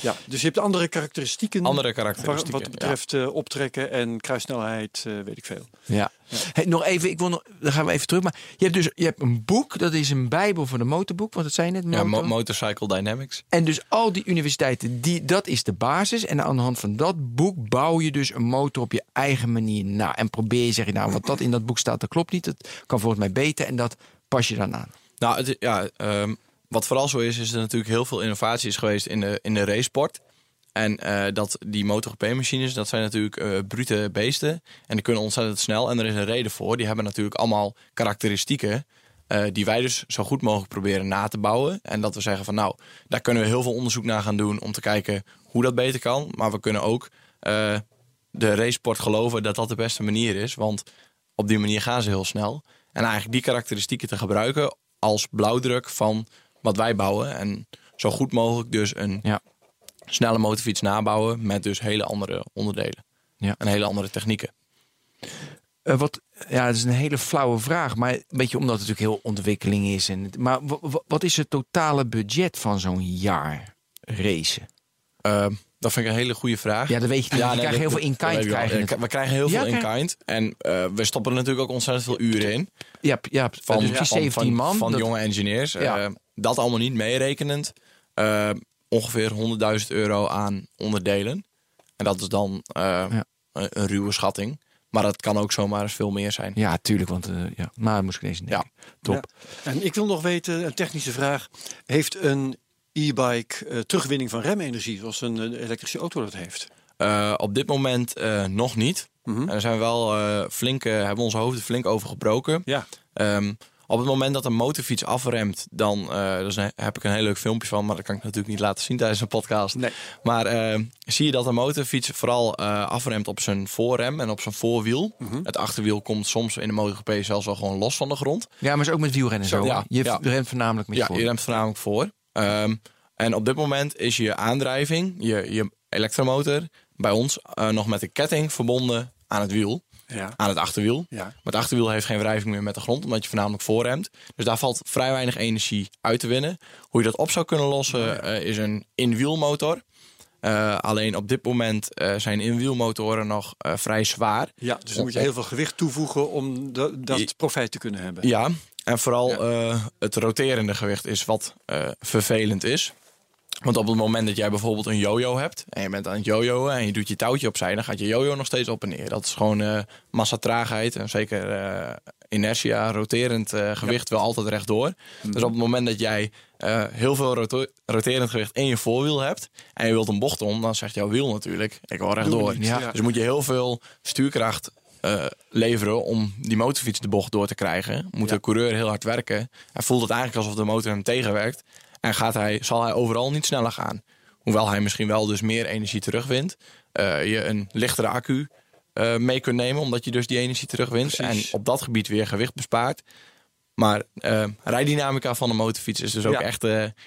Ja. dus je hebt andere karakteristieken. Andere Wat, karakteristieken. wat het betreft eh, optrekken en kruissnelheid, eh, weet ik veel. Ja. Hey, nog even, ik wil nog, dan gaan we even terug. Maar je hebt dus je hebt een boek, dat is een bijbel voor de motorboek, want dat zei je net. Ja, ja motor. mo- Motorcycle Dynamics. En dus al die universiteiten, die, dat is de basis. En aan de hand van dat boek bouw je dus een motor op je eigen manier na. En probeer je, zeg je nou, wat dat in dat boek staat, dat klopt niet. Dat kan volgens mij beter en dat pas je dan aan. Nou, het, ja, ehm, wat vooral zo is, is er natuurlijk heel veel innovatie geweest in de, in de racesport. En eh, dat die MotoGP-machines, dat zijn natuurlijk eh brute beesten. En die kunnen ontzettend snel. En er is een reden voor. Die hebben natuurlijk allemaal karakteristieken. Eh, die wij dus zo goed mogelijk proberen na te bouwen. En dat we zeggen van nou, daar kunnen we heel veel onderzoek naar gaan doen. Om te kijken hoe dat beter kan. Maar we kunnen ook eh, de racesport geloven dat dat de beste manier is. Want op die manier gaan ze heel snel. En eigenlijk die karakteristieken te gebruiken als blauwdruk van wat wij bouwen. En zo goed mogelijk dus een Ja. snelle motorfiets nabouwen met dus hele andere onderdelen. Ja. En hele andere technieken. Eh, wat, ja, dat is een hele flauwe vraag. Maar een beetje omdat het natuurlijk heel ontwikkeling is. En, maar wa- wa- wat is het totale budget van zo'n jaar racen? Eh, dat vind ik een hele goede vraag. Ja, dat weet je niet. je nee, krijgt heel veel in-kind. Ja. We krijgen heel Ja, veel in-kind. En eh, we stoppen er natuurlijk ook ontzettend veel uren in. Ja, ja Van, dus precies van, 17 van, man. van dat- jonge engineers. Ja. Eh, dat allemaal niet meerekenend. ongeveer 100.000 euro aan onderdelen. En dat is dan Ja. een, een ruwe schatting. Maar dat kan ook zomaar eens veel meer zijn. Ja, tuurlijk. Want eh, ja, maar dat moest ik deze denken. Top. Ja. En ik wil nog weten, een technische vraag. Heeft een e-bike eh, terugwinning van remenergie, zoals een eh, elektrische auto dat heeft? Eh, op dit moment eh, nog niet. Mhm. En daar zijn we wel eh, flink, hebben onze hoofden flink over gebroken. Ja. Ehm, op het moment dat een motorfiets afremt, dan eh, dus heb ik een heel leuk filmpje van, maar dat kan ik natuurlijk niet laten zien tijdens een podcast. Nee. Maar eh, zie je dat een motorfiets vooral eh, afremt op zijn voorrem en op zijn voorwiel. Mhm. Het achterwiel komt soms in de MotoGP zelfs wel gewoon los van de grond. Ja, maar is ook met wielrennen zo. Zo, ja, je ja. remt voornamelijk met Ja, je voor. je remt voornamelijk voor. Ehm, en op dit moment is je aandrijving, je, je elektromotor, bij ons eh, nog met een ketting verbonden aan het wiel, Ja. aan het achterwiel. Ja. Maar het achterwiel heeft geen wrijving meer met de grond, omdat je voornamelijk voorremt. Dus daar valt vrij weinig energie uit te winnen. Hoe je dat op zou kunnen lossen, eh, is een inwielmotor. Eh, alleen op dit moment eh, zijn inwielmotoren nog vrij zwaar. Ja, dus dan moet je heel veel gewicht toevoegen om dat profijt te kunnen hebben. Ja, en vooral eh, het roterende gewicht is wat vervelend is. Want op het moment dat jij bijvoorbeeld een yo-yo hebt en je bent aan het yo-yoen en je doet je touwtje opzij, dan gaat je yo-yo nog steeds op en neer. Dat is gewoon eh massa traagheid en zeker eh, inertia, roterend eh, gewicht wel altijd rechtdoor. Dus op het moment dat jij eh, heel veel roterend gewicht in je voorwiel hebt en je wilt een bocht om, dan zegt jouw wiel natuurlijk, ik wil rechtdoor. niet, Ja. ja. Dus moet je heel veel stuurkracht eh, leveren om die motorfiets de bocht door te krijgen. Moet Ja. de coureur heel hard werken. Hij voelt het eigenlijk alsof de motor hem tegenwerkt. En gaat hij, zal hij overal niet sneller gaan. Hoewel hij misschien wel dus meer energie terugwint. Eh, je een lichtere accu eh, mee kunt nemen, omdat je dus die energie terugwint. Precies. En op dat gebied weer gewicht bespaart. Maar eh rijdynamica van de motorfiets is dus ook Ja. echt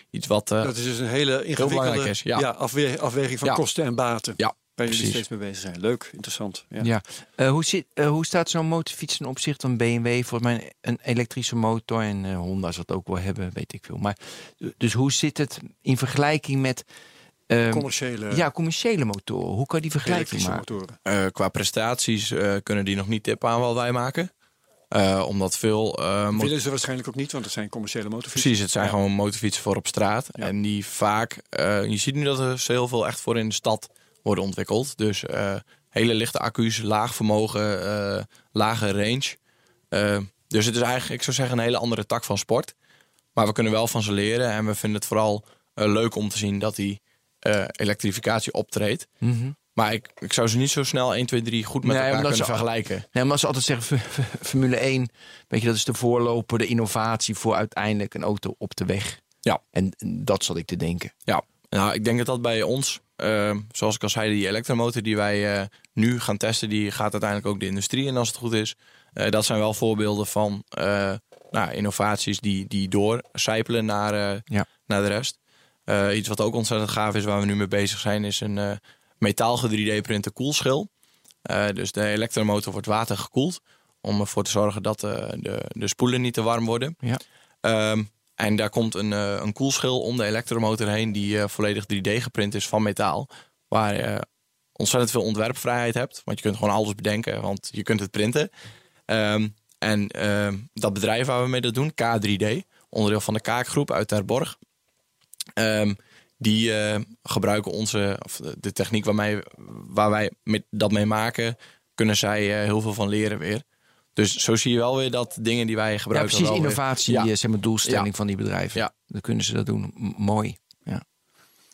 iets wat... Dat is dus een hele ingewikkelde ja. afwe- afweging van Ja. kosten en baten. ja, Waar jullie steeds mee bezig zijn. Leuk, interessant. Ja. Ja. Eh, hoe, zit, eh, hoe staat zo'n motorfiets ten opzichte van BMW? Volgens mij een elektrische motor en eh, Honda zal het ook wel hebben, weet ik veel. Maar, dus hoe zit het in vergelijking met ehm, Commerciële ja, commerciële motoren? Hoe kan die vergelijking elektrische maken? motoren. Eh, qua prestaties eh, kunnen die nog niet tippen aan wat wij maken. Eh, omdat veel... eh, Willen ze waarschijnlijk ook niet, want het zijn commerciële motorfietsen. Precies, het zijn Ja. gewoon motorfietsen voor op straat. Ja. En die vaak... eh, je ziet nu dat er heel veel echt voor in de stad worden ontwikkeld. Dus eh, hele lichte accu's, laag vermogen, eh, lage range. Eh, dus het is eigenlijk, ik zou zeggen, een hele andere tak van sport. Maar we kunnen wel van ze leren. En we vinden het vooral leuk om te zien dat die elektrificatie optreedt. Mhm. Maar ik, ik zou ze niet zo snel 1, 2, 3 goed met Nee, elkaar kunnen ze- vergelijken. Nee, maar ze altijd zeggen, Formule 1, weet je, dat is de voorloper, de innovatie voor uiteindelijk een auto op de weg. Ja. En dat zat ik te denken. Ja, nou, ik denk dat dat bij ons, eh, zoals ik al zei, die elektromotor die wij eh, nu gaan testen, die gaat uiteindelijk ook de industrie in als het goed is. Eh, dat zijn wel voorbeelden van eh, nou, innovaties die, die doorcijpelen naar, Ja. naar de rest. Iets wat ook ontzettend gaaf is, waar we nu mee bezig zijn, is een eh metaal 3D-printe koelschil. Dus de elektromotor wordt watergekoeld om ervoor te zorgen dat de, de spoelen niet te warm worden. Ja. Ehm, en daar komt een, eh, een koelschil om de elektromotor heen die eh, volledig 3D geprint is van metaal. Waar je ontzettend veel ontwerpvrijheid hebt. Want je kunt gewoon alles bedenken, want je kunt het printen. Ehm, en ehm, dat bedrijf waar we mee dat doen, K3D, onderdeel van de Kaakgroep uit Terborg. Ehm, die eh, gebruiken onze, of de, techniek waarmee, waar wij met, dat mee maken, kunnen zij heel veel van leren weer. Dus zo zie je wel weer dat dingen die wij Ja, gebruiken. precies, wel weer- innovatie, Ja. eh, zeg maar, doelstelling Ja. van die bedrijven. Ja. Dan kunnen ze dat doen. M- mooi.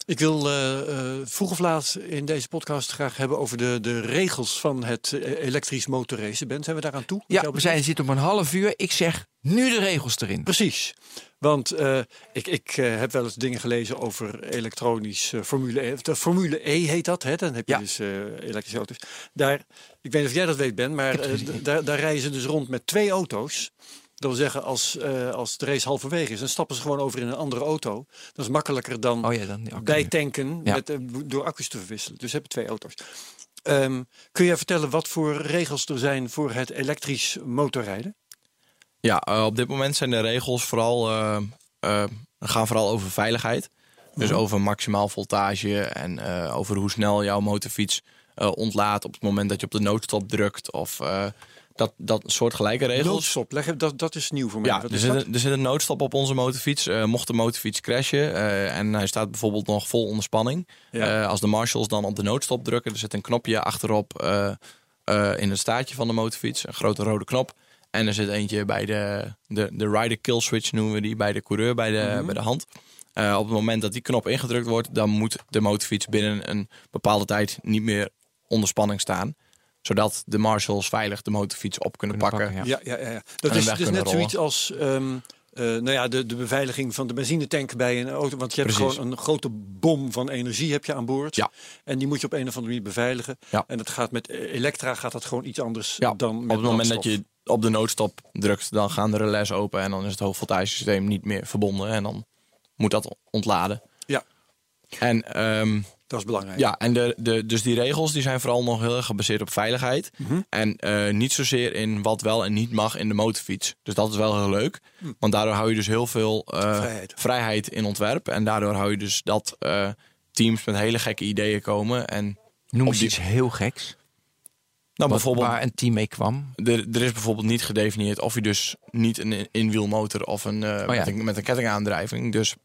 Ik wil eh, eh, vroeg of laat in deze podcast graag hebben over de, de regels van het eh, elektrisch motorracen. Ben, zijn we daaraan toe? Wat Ja, we zijn, zitten op een half uur. Ik zeg nu de regels erin. Precies. Want ik, ik heb wel eens dingen gelezen over elektronisch Formule E. De Formule E heet dat, hè? Dan heb je Ja. dus elektrische auto's. Daar, ik weet niet of jij dat weet, Ben, maar daar, daar rijden ze dus rond met twee auto's. Dat wil zeggen, als, eh, als de race halverwege is, dan stappen ze gewoon over in een andere auto. Dat is makkelijker dan Oh ja, dan bijtanken Ja. met, eh, door accu's te verwisselen. Dus ze hebben twee auto's. Ehm, kun je vertellen wat voor regels er zijn voor het elektrisch motorrijden? Ja, eh, op dit moment zijn de regels vooral, eh, eh, gaan vooral over veiligheid. Dus over maximaal voltage en eh, over hoe snel jouw motorfiets eh, ontlaat op het moment dat je op de noodstop drukt. Of eh, dat, dat soort gelijke regels. Noodstop, leg, dat, dat is nieuw voor mij. Ja, Wat er is zit, een, er zit een noodstop op onze motorfiets. Eh, mocht de motorfiets crashen eh, en hij staat bijvoorbeeld nog vol onder spanning. Ja. eh, als de marshals dan op de noodstop drukken, er zit een knopje achterop in het staartje van de motorfiets. Een grote rode knop. En er zit eentje bij de, de, de rider kill switch noemen we die, bij de coureur, bij de, Mhm. bij de hand. Op het moment dat die knop ingedrukt wordt, dan moet de motorfiets binnen een bepaalde tijd niet meer onder spanning staan. Zodat de marshals veilig de motorfiets op kunnen, Kunnen pakken. pakken, Ja, ja, ja. Dat En is dus net zoiets als ehm, eh, nou ja, de, de beveiliging van de benzinetank bij een auto. Want je hebt Precies. gewoon een grote bom van energie heb je aan boord. Ja. En die moet je op een of andere manier beveiligen. Ja. En dat gaat met eh, elektra gaat dat gewoon iets anders Ja, dan met op het moment dat je op de noodstop drukt, dan gaan de relais open en dan is het hoogvoltagesysteem niet meer verbonden en dan moet dat ontladen. Ja. En, ehm, Dat is belangrijk. ja, en de, de, dus die regels die zijn vooral nog heel erg gebaseerd op veiligheid. Mhm. En eh, niet zozeer in wat wel en niet mag in de motorfiets. Dus dat is wel heel leuk. Hm. Want daardoor hou je dus heel veel eh, Vrijheid. vrijheid in ontwerp. En daardoor hou je dus dat eh, teams met hele gekke ideeën komen. En Noem eens die- iets heel geks. nou, Wat- bijvoorbeeld Waar een team mee kwam. Er, er is bijvoorbeeld niet gedefinieerd of je dus niet een inwielmotor of een, eh, ja. met een met een kettingaandrijving. Dus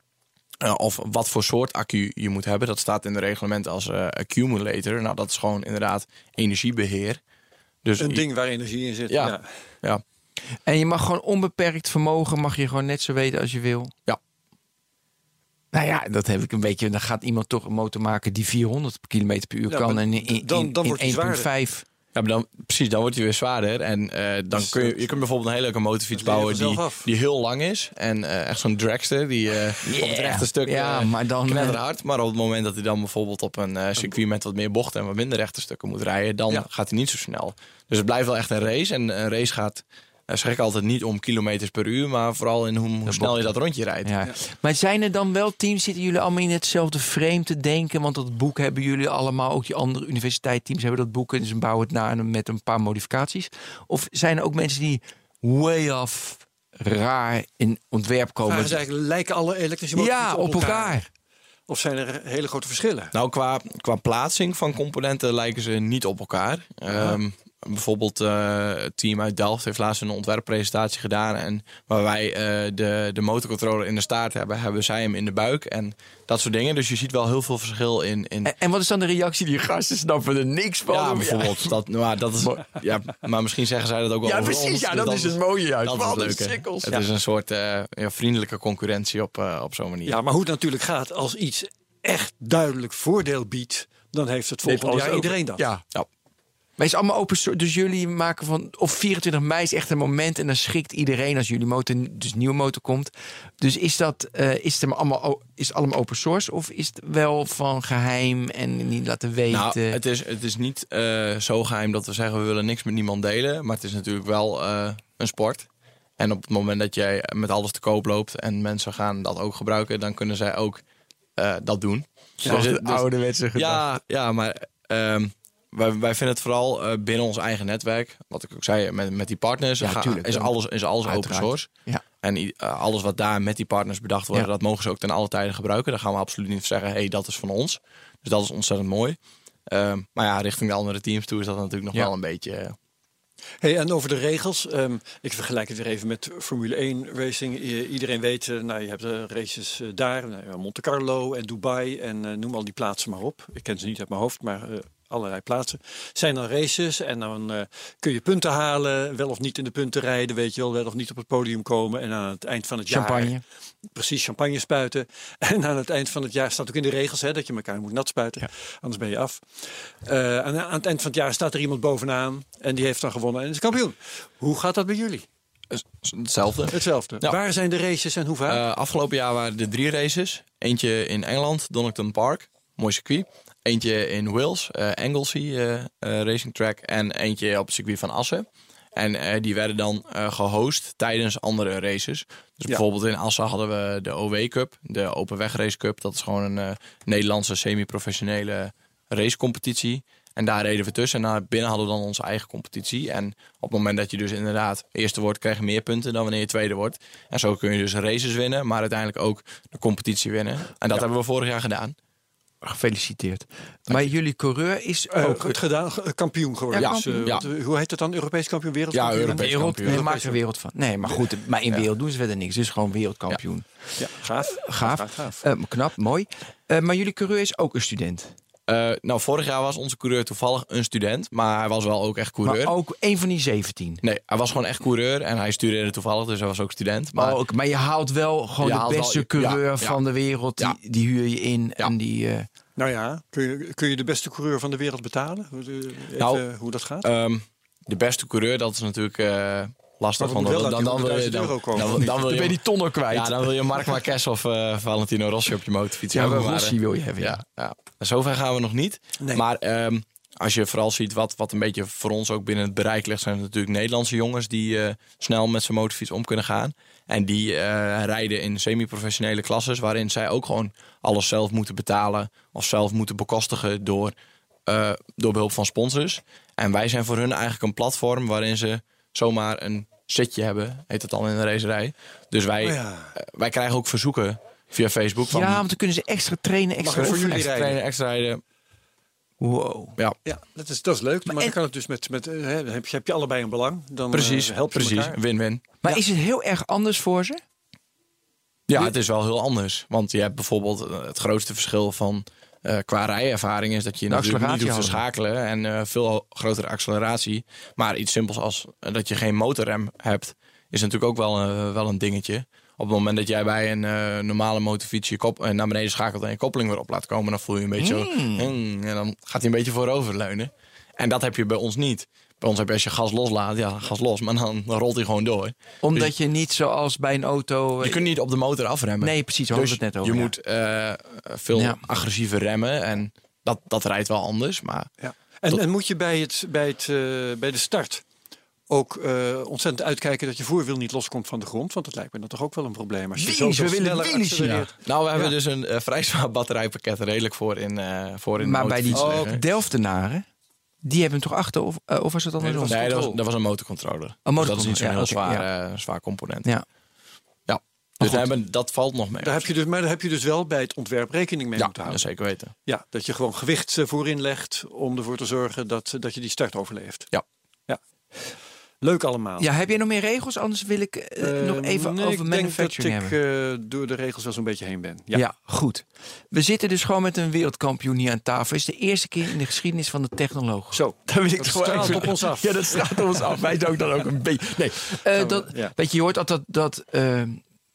eh, of wat voor soort accu je moet hebben. Dat staat in de reglement als eh, accumulator. Nou, dat is gewoon inderdaad energiebeheer. Dus Een ding waar energie in zit. Ja. Ja. Ja, En je mag gewoon onbeperkt vermogen, mag je gewoon net zo weten als je wil. Ja. Nou ja, dat heb ik een beetje. Dan gaat iemand toch een motor maken die 400 km per uur Ja, kan. En in, in, dan- dan in wordt hij zwaarder. 1,5. Ja maar dan, precies, dan wordt hij weer zwaarder. En eh, dan Dus kun je, je kunt bijvoorbeeld een hele leuke motorfiets bouwen die, af. die heel lang is. En eh, echt zo'n dragster die eh, op het rechte stuk Ja, maar dan. knetterhard. Maar op het moment dat hij dan bijvoorbeeld op een circuit met wat meer bochten en wat minder rechte stukken moet rijden, dan Ja. gaat hij niet zo snel. Dus het blijft wel echt een race. En een race gaat, uh, zeg ik altijd, niet om kilometers per uur, maar vooral in hoe, hoe snel je dat rondje rijdt. Ja. Maar zijn er dan wel teams, zitten jullie allemaal in hetzelfde frame te denken? Want dat boek hebben jullie allemaal, ook die andere universiteitsteams hebben dat boek en ze bouwen het na en met een paar modificaties. Of zijn er ook mensen die way off raar in ontwerp komen? Vraag is eigenlijk, lijken alle elektrische motorfietsen ja, op elkaar. Of zijn er hele grote verschillen? Nou, qua, qua plaatsing van componenten lijken ze niet op elkaar. Ehm, bijvoorbeeld eh, het team uit Delft heeft laatst een ontwerppresentatie gedaan. En waar wij eh, de, de motorcontroller in de staart hebben, hebben zij hem in de buik. En dat soort dingen. Dus je ziet wel heel veel verschil in. in En, en wat is dan de reactie? Die gasten snappen er niks van. ja, bijvoorbeeld. Dat, maar, dat is, ja, maar misschien zeggen zij dat ook wel Ja, precies. ons, Ja, dat is het mooie juist. Dat is Wat het sikkels. Het Ja. is een soort eh, ja, vriendelijke concurrentie op, eh, op zo'n manier. Ja, maar hoe het natuurlijk gaat als iets echt duidelijk voordeel biedt, dan heeft het Neemt volgend alles jaar iedereen dat. Ja. Maar is allemaal open source. Dus jullie maken van. Of 24 mei is echt een moment. En dan schikt iedereen als jullie motor. Dus nieuwe motor komt. Dus is dat. eh, is het maar allemaal, is het allemaal open source? Of is het wel van geheim en niet laten weten? Nou, het is, het is niet eh, zo geheim dat we zeggen we willen niks met niemand delen. Maar het is natuurlijk wel eh, een sport. En op het moment dat jij met alles te koop loopt en mensen gaan dat ook gebruiken, dan kunnen zij ook eh, dat doen. Zoals Dus- de dus- ouderwetse gedachte. Ja, ja maar ehm, wij, wij vinden het vooral eh, binnen ons eigen netwerk. Wat ik ook zei, met, met die partners Ja, ga- tuurlijk. is alles, is alles open source. Ja. En eh, alles wat daar met die partners bedacht wordt, Ja. dat mogen ze ook ten alle tijde gebruiken. Daar gaan we absoluut niet zeggen, hé, hey, dat is van ons. Dus dat is ontzettend mooi. Ehm, maar ja, richting de andere teams toe is dat natuurlijk nog Ja. wel een beetje... eh, Hey, en over de regels, ehm, ik vergelijk het weer even met Formule 1 racing. I- iedereen weet, nou, je hebt de races daar, nou, Monte Carlo en Dubai en noem al die plaatsen maar op. Ik ken ze niet uit mijn hoofd, maar allerlei plaatsen. Zijn dan races en dan eh, kun je punten halen, wel of niet in de punten rijden, weet je wel, wel of niet op het podium komen. En aan het eind van het jaar Champagne. precies champagne spuiten. En aan het eind van het jaar staat ook in de regels hè, dat je elkaar moet nat spuiten. Anders ben je af. Eh, aan, aan het eind van het jaar staat er iemand bovenaan. En die heeft dan gewonnen en is kampioen. Hoe gaat dat bij jullie? hetzelfde. Hetzelfde. Ja. Waar zijn de races en hoe vaak? Eh, afgelopen jaar waren er drie races. Eentje in Engeland, Donington Park, mooi circuit. Eentje in Wales, eh, Anglesey eh, eh, Racing Track. En eentje op het circuit van Assen. En die werden dan eh, gehost tijdens andere races. Dus bijvoorbeeld in Assen hadden we de OW Cup, de Open Weg Race Cup. Dat is gewoon een Nederlandse semi-professionele racecompetitie. En daar reden we tussen. En naar binnen hadden we dan onze eigen competitie. En op het moment dat je dus inderdaad eerste wordt, krijg je meer punten dan wanneer je tweede wordt. En zo kun je dus races winnen, maar uiteindelijk ook de competitie winnen. En dat hebben we vorig jaar gedaan. Gefeliciteerd. Maar jullie coureur is Eh, ook. goed gedaan, ge- kampioen geworden. Ja, Dus, eh, wat, eh, hoe heet het dan? Europees kampioen, wereldkampioen? Ja, Europees wereld, kampioen. nee, maakt er wereld van. Nee, maar goed, maar in wereld doen ze verder niks. Dus gewoon wereldkampioen. Ja, gaaf. Gaaf. gaaf. Eh, knap, mooi. Eh, maar jullie coureur is ook een student. Eh, nou, vorig jaar was onze coureur toevallig een student, maar hij was wel ook echt coureur. Maar ook een van die 17. Nee, hij was gewoon echt coureur en hij studeerde toevallig, dus hij was ook student. Maar ook, maar je haalt wel gewoon Je de wel- beste ja, coureur ja. van de wereld. Die, Ja. die huur je in. Ja. En die, eh, Nou ja, kun je, kun je de beste coureur van de wereld betalen? Hoe- eh, Even Nou, hoe dat gaat? ehm, de beste coureur, dat is natuurlijk eh, lastig. Want wel dan, die dan, wil je, 100.000 dan, euro komen, dan- dan wil dan je, ben je die tonnen kwijt. ja, dan wil je Marc Marquez of eh, Valentino Rossi op je motorfiets Ja, hebben. maar, Rossi eh, wil je hebben. Ja. Ja, ja. Zover gaan we nog niet. Nee. Maar ehm, als je vooral ziet wat, wat een beetje voor ons ook binnen het bereik ligt, zijn het natuurlijk Nederlandse jongens die eh, snel met zijn motorfiets om kunnen gaan. En die eh, rijden in semi-professionele klasses, waarin zij ook gewoon alles zelf moeten betalen of zelf moeten bekostigen door, eh, door behulp van sponsors. En wij zijn voor hun eigenlijk een platform waarin ze zomaar een zitje hebben, heet het dan in de racerij. Dus wij, Oh ja. eh, wij krijgen ook verzoeken via Facebook van ja, want dan kunnen ze extra trainen, extra voor jullie extra rijden? trainen, extra rijden. Wow. Ja, Ja, dat is, dat is leuk. Maar, en- dan kan het dus met, met eh, hè, heb, je, heb je allebei een belang. Dan precies. eh, help je precies. Win-win. Maar is het heel erg anders voor ze? Ja, het is wel heel anders. Want je hebt bijvoorbeeld het grootste verschil van eh, qua rijervaring is dat je natuurlijk niet hoeft te schakelen en eh, veel grotere acceleratie. Maar iets simpels als eh, dat je geen motorrem hebt, is natuurlijk ook wel, wel een dingetje. Op het moment dat jij bij een normale motorfiets je kop, naar beneden schakelt en je koppeling weer op laat komen, dan voel je een beetje zo. "Hmm," en dan gaat hij een beetje vooroverleunen. En dat heb je bij ons niet. Bij ons heb je als je gas loslaat, ja, gas los, maar dan, dan rolt hij gewoon door. Omdat Dus je niet zoals bij een auto... je kunt niet op de motor afremmen. Nee, precies, we het net over, Je ja. moet eh, veel Ja. agressiever remmen en dat, dat rijdt wel anders. Maar Ja. En, en moet je bij, het, bij, het, eh, bij de start ook eh, ontzettend uitkijken dat je voorwiel niet loskomt van de grond? Want dat lijkt me dan toch ook wel een probleem. Als je Wheelies, zoveel we willen wheelies accelereert. nou, we hebben Ja. dus een vrij zwaar batterijpakket redelijk voor in, eh voor in de maar bij die oh. Delftenaren, die hebben hem toch achter? Of, eh, of was het andersom? was Nee, dat was, controle. dat was een motorcontroller. Een Dus dat is niet zo'n motorcontroller, heel ja, zwaar, zwaar component. Ja. Ja. Dus we hebben, dat valt nog mee. Daar heb je dus, maar daar heb je dus wel bij het ontwerp rekening mee ja, moeten houden. zeker weten. Ja, dat je gewoon gewicht eh, voorin legt om ervoor te zorgen dat, dat je die start overleeft. Ja. ja. Leuk allemaal. ja, heb jij nog meer regels? Anders wil ik eh, nog Eh, even nee, over ik denk dat manufacturing ik eh, door de regels wel zo'n beetje heen ben. Ja. Ja. goed. We zitten dus gewoon met een wereldkampioen hier aan tafel. Het is de eerste keer in de geschiedenis van de technoloog. Zo, Daar wil ik dat het gewoon even- op ons af. Ja, dat straalt op ons af. Wij zijn ook dan ook een beetje. Nee, eh, dat, ja. weet je, je hoort altijd dat.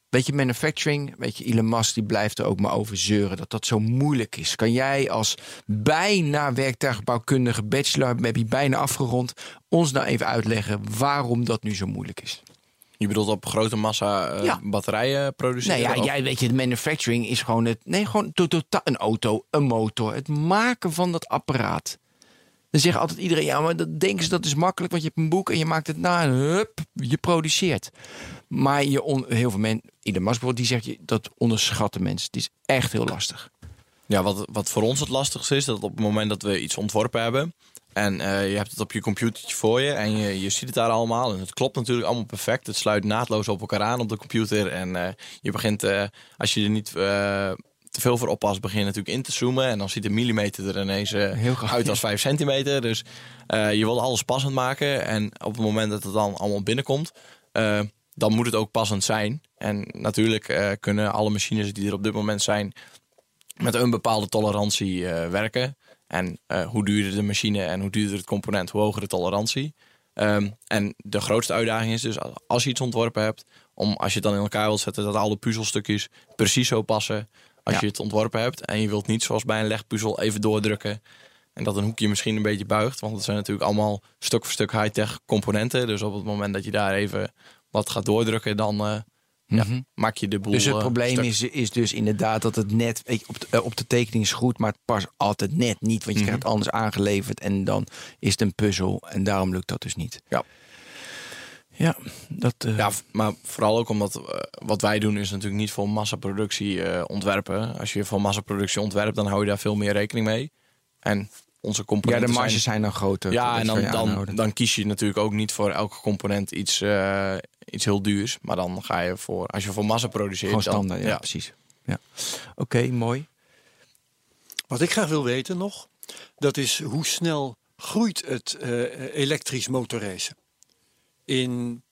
Weet je, manufacturing, weet je, Elon Musk die blijft er ook maar over zeuren dat dat zo moeilijk is. Kan jij als bijna werktuigbouwkundige bachelor, heb je bijna afgerond, ons nou even uitleggen waarom dat nu zo moeilijk is? Je bedoelt op grote massa eh, Ja. batterijen produceren? Nee, ja, of- jij weet je, de manufacturing is gewoon het, nee, gewoon to- totaal een auto, een motor, het maken van dat apparaat. Dan zegt altijd iedereen, ja, maar dat denken ze dat is makkelijk, want je hebt een boek en je maakt het na en hup, je produceert. Maar je on, heel veel mensen, Musk bijvoorbeeld, die zegt je dat onderschatten mensen. Het is echt heel lastig. Ja, wat, wat voor ons het lastigste is, dat op het moment dat we iets ontworpen hebben. En eh, je hebt het op je computertje voor je en je, je ziet het daar allemaal. En het klopt natuurlijk allemaal perfect. Het sluit naadloos op elkaar aan op de computer. En eh, je begint, eh, als je er niet te veel voor oppast, begin je natuurlijk in te zoomen. En dan ziet de millimeter er ineens Heel graag, uit als 5 centimeter. Dus je wil alles passend maken. En op het moment dat het dan allemaal binnenkomt, dan moet het ook passend zijn. En natuurlijk eh, kunnen alle machines die er op dit moment zijn, met een bepaalde tolerantie eh, werken. En eh, hoe duurder de machine en hoe duurder het component, hoe hoger de tolerantie. Ehm, en de grootste uitdaging is dus als je iets ontworpen hebt, om als je het dan in elkaar wilt zetten, dat alle puzzelstukjes precies zo passen als Ja. je het ontworpen hebt. En je wilt niet zoals bij een legpuzzel even doordrukken. En dat een hoekje misschien een beetje buigt. Want het zijn natuurlijk allemaal stuk voor stuk high-tech componenten. Dus op het moment dat je daar even wat gaat doordrukken, dan eh, ja, maak je de boel Dus het eh, probleem is, is dus inderdaad dat het net, weet je, op de, eh, op de tekening is goed, maar het past altijd net niet. Want je krijgt het anders aangeleverd en dan is het een puzzel. En daarom lukt dat dus niet. Ja. Ja, dat... Ja, maar vooral ook omdat wat wij doen is natuurlijk niet voor massaproductie eh, ontwerpen. Als je voor massaproductie ontwerpt, dan hou je daar veel meer rekening mee. En onze ja, componenten de marges zijn... zijn dan groter. Ja, en dan, dan, kies je natuurlijk ook niet voor elke component iets, eh, iets heel duurs. Maar dan ga je voor, als je voor massa produceert... Gewoon dan- standaard, ja, precies. Ja. Oké, mooi. Wat ik graag wil weten nog, dat is hoe snel groeit het eh, elektrisch motorracen? In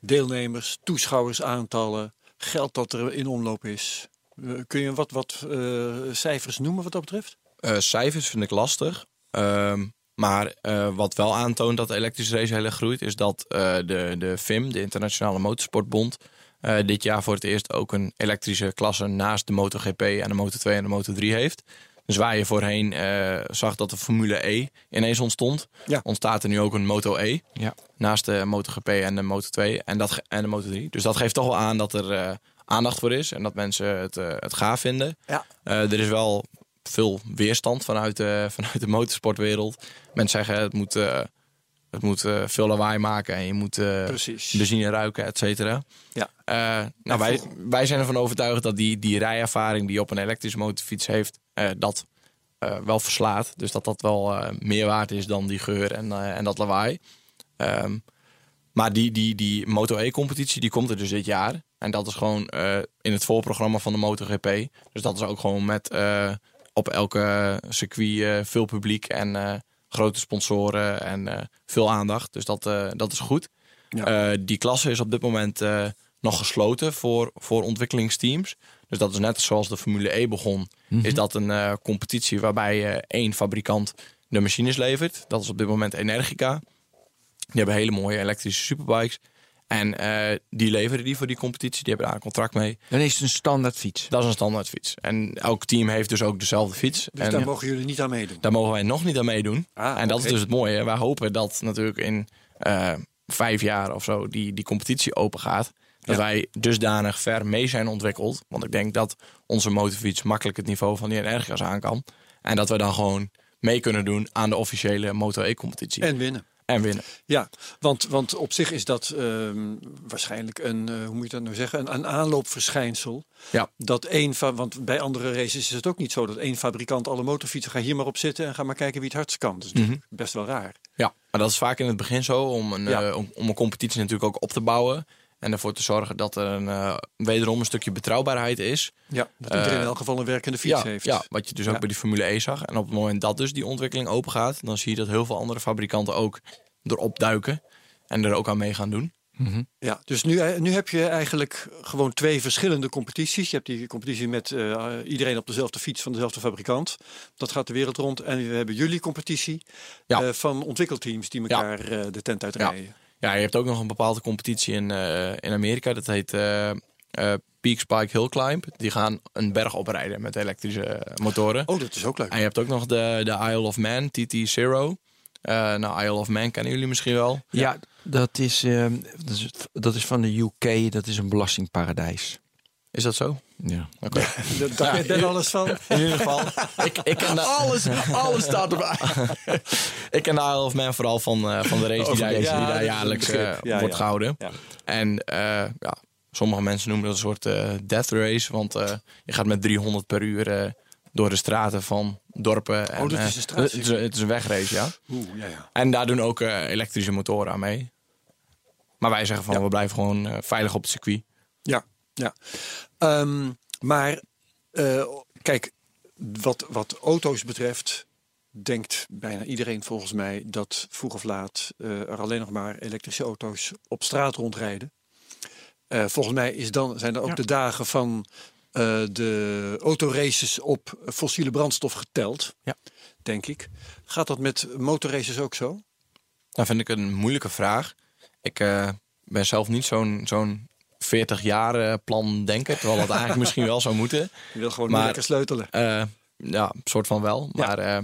deelnemers, toeschouwersaantallen, geld dat er in omloop is. Eh, kun je wat, wat eh, cijfers noemen wat dat betreft? Eh, cijfers vind ik lastig. Ehm, maar eh, wat wel aantoont dat elektrisch race heel erg groeit, is dat eh, de, de FIM, de Internationale Motorsportbond, dit jaar voor het eerst ook een elektrische klasse naast de MotoGP en de Moto2 en de Moto3 heeft. Dus waar je voorheen zag dat de Formule E ineens ontstond, Ja. ontstaat er nu ook een Moto E Ja. naast de MotoGP en de Moto2 en, dat, en de Moto3. Dus dat geeft toch wel aan dat er aandacht voor is en dat mensen het, het gaaf vinden. Ja. Er is wel veel weerstand vanuit de, vanuit de motorsportwereld. Mensen zeggen het moet, eh, het moet eh, veel lawaai maken en je moet Precies. benzine ruiken, et cetera. Ja. Nou, wij, wij zijn ervan overtuigd dat die, die rijervaring die op een elektrische motorfiets heeft, dat wel verslaat. Dus dat dat wel meer waard is dan die geur en, en dat lawaai. Ehm, maar die, die, die Moto E-competitie die komt er dus dit jaar. En dat is gewoon in het voorprogramma van de MotoGP. Dus dat is ook gewoon met op elke circuit eh, veel publiek en eh, grote sponsoren en eh, veel aandacht. Dus dat, dat is goed. Ja. Die klasse is op dit moment nog gesloten voor, voor ontwikkelingsteams. Dus dat is net zoals de Formule E begon. Is dat een competitie waarbij eh, één fabrikant de machines levert. Dat is op dit moment Energica. Die hebben hele mooie elektrische superbikes. En eh, die leveren die voor die competitie. Die hebben daar een contract mee. Dan is het een standaard fiets. Dat is een standaard fiets. En elk team heeft dus ook dezelfde fiets. Dus en daar mogen jullie niet aan meedoen. daar mogen wij nog niet aan meedoen. Ah, en dat is dus het mooie. Wij hopen dat natuurlijk in eh, vijf jaar of zo die, die competitie open gaat. Dat Ja. wij dusdanig ver mee zijn ontwikkeld. Want ik denk dat onze motorfiets makkelijk het niveau van die Energica's aan kan. En dat we dan gewoon mee kunnen doen aan de officiële Moto E-competitie. En, En winnen. Ja, want, want op zich is dat ehm, waarschijnlijk een, eh, hoe moet je dat nou zeggen, een, een aanloopverschijnsel. Ja. Dat één, want bij andere races is het ook niet zo dat één fabrikant alle motorfietsen ga hier maar op zitten en ga maar kijken wie het hardst kan. Natuurlijk best wel raar. Ja, maar dat is vaak in het begin zo om een, Ja. eh, om, om een competitie natuurlijk ook op te bouwen. En ervoor te zorgen dat er een, eh, wederom een stukje betrouwbaarheid is. Ja, dat iedereen Eh, in elk geval een werkende fiets ja, heeft. Ja, wat je dus ook Ja. bij die Formule E zag. En op het moment dat dus die ontwikkeling open gaat, dan zie je dat heel veel andere fabrikanten ook erop duiken. En er ook aan mee gaan doen. Ja, dus nu, nu heb je eigenlijk gewoon twee verschillende competities. Je hebt die competitie met eh, iedereen op dezelfde fiets van dezelfde fabrikant. Dat gaat de wereld rond. En we hebben jullie competitie Ja. eh, van ontwikkelteams die elkaar eh, de tent uitrijden. Ja, je hebt ook nog een bepaalde competitie in, eh, in Amerika. Dat heet eh, eh, Peak Spike Hill Climb. Die gaan een berg oprijden met elektrische motoren. Oh, dat is ook leuk. En je hebt ook nog de, de Isle of Man, TT Zero. Nou, Isle of Man kennen jullie misschien wel. Ja, dat, is, ehm, dat, is, dat is van de UK. Dat is een belastingparadijs. Is dat zo? Ja. Oké. Daar daar weet Ben alles van. In ieder geval, ik, ik ken Alles, alles staat erbij. ik ken de Isle of Man vooral van, eh, van de race die daar, die Ja, daar jaarlijks eh, Ja, wordt ja. gehouden. Ja. En eh, ja, sommige mensen noemen dat een soort death race. Want eh, je gaat met 300 per uur eh, door de straten van dorpen. En, Oh, dat is een straat- het, is, een- het is een wegrace, ja. Oeh, ja, ja. En daar doen ook eh, elektrische motoren aan mee. Maar wij zeggen van, Ja. we blijven gewoon veilig op het circuit. Ja, ja. Ehm, maar eh, kijk, wat, wat auto's betreft, denkt bijna iedereen volgens mij dat vroeg of laat eh, er alleen nog maar elektrische auto's op straat rondrijden. Eh, volgens mij is dan, zijn er ook Ja. de dagen van eh, de autoraces op fossiele brandstof geteld. Ja. Denk ik. Gaat dat met motorraces ook zo? Dat vind ik een moeilijke vraag. Ik eh, ben zelf niet zo'n zo'n 40 jaar plan denker. Terwijl dat eigenlijk misschien wel zou moeten. Je wil gewoon Maar- lekker sleutelen. Eh, ja, soort van wel. Maar eh,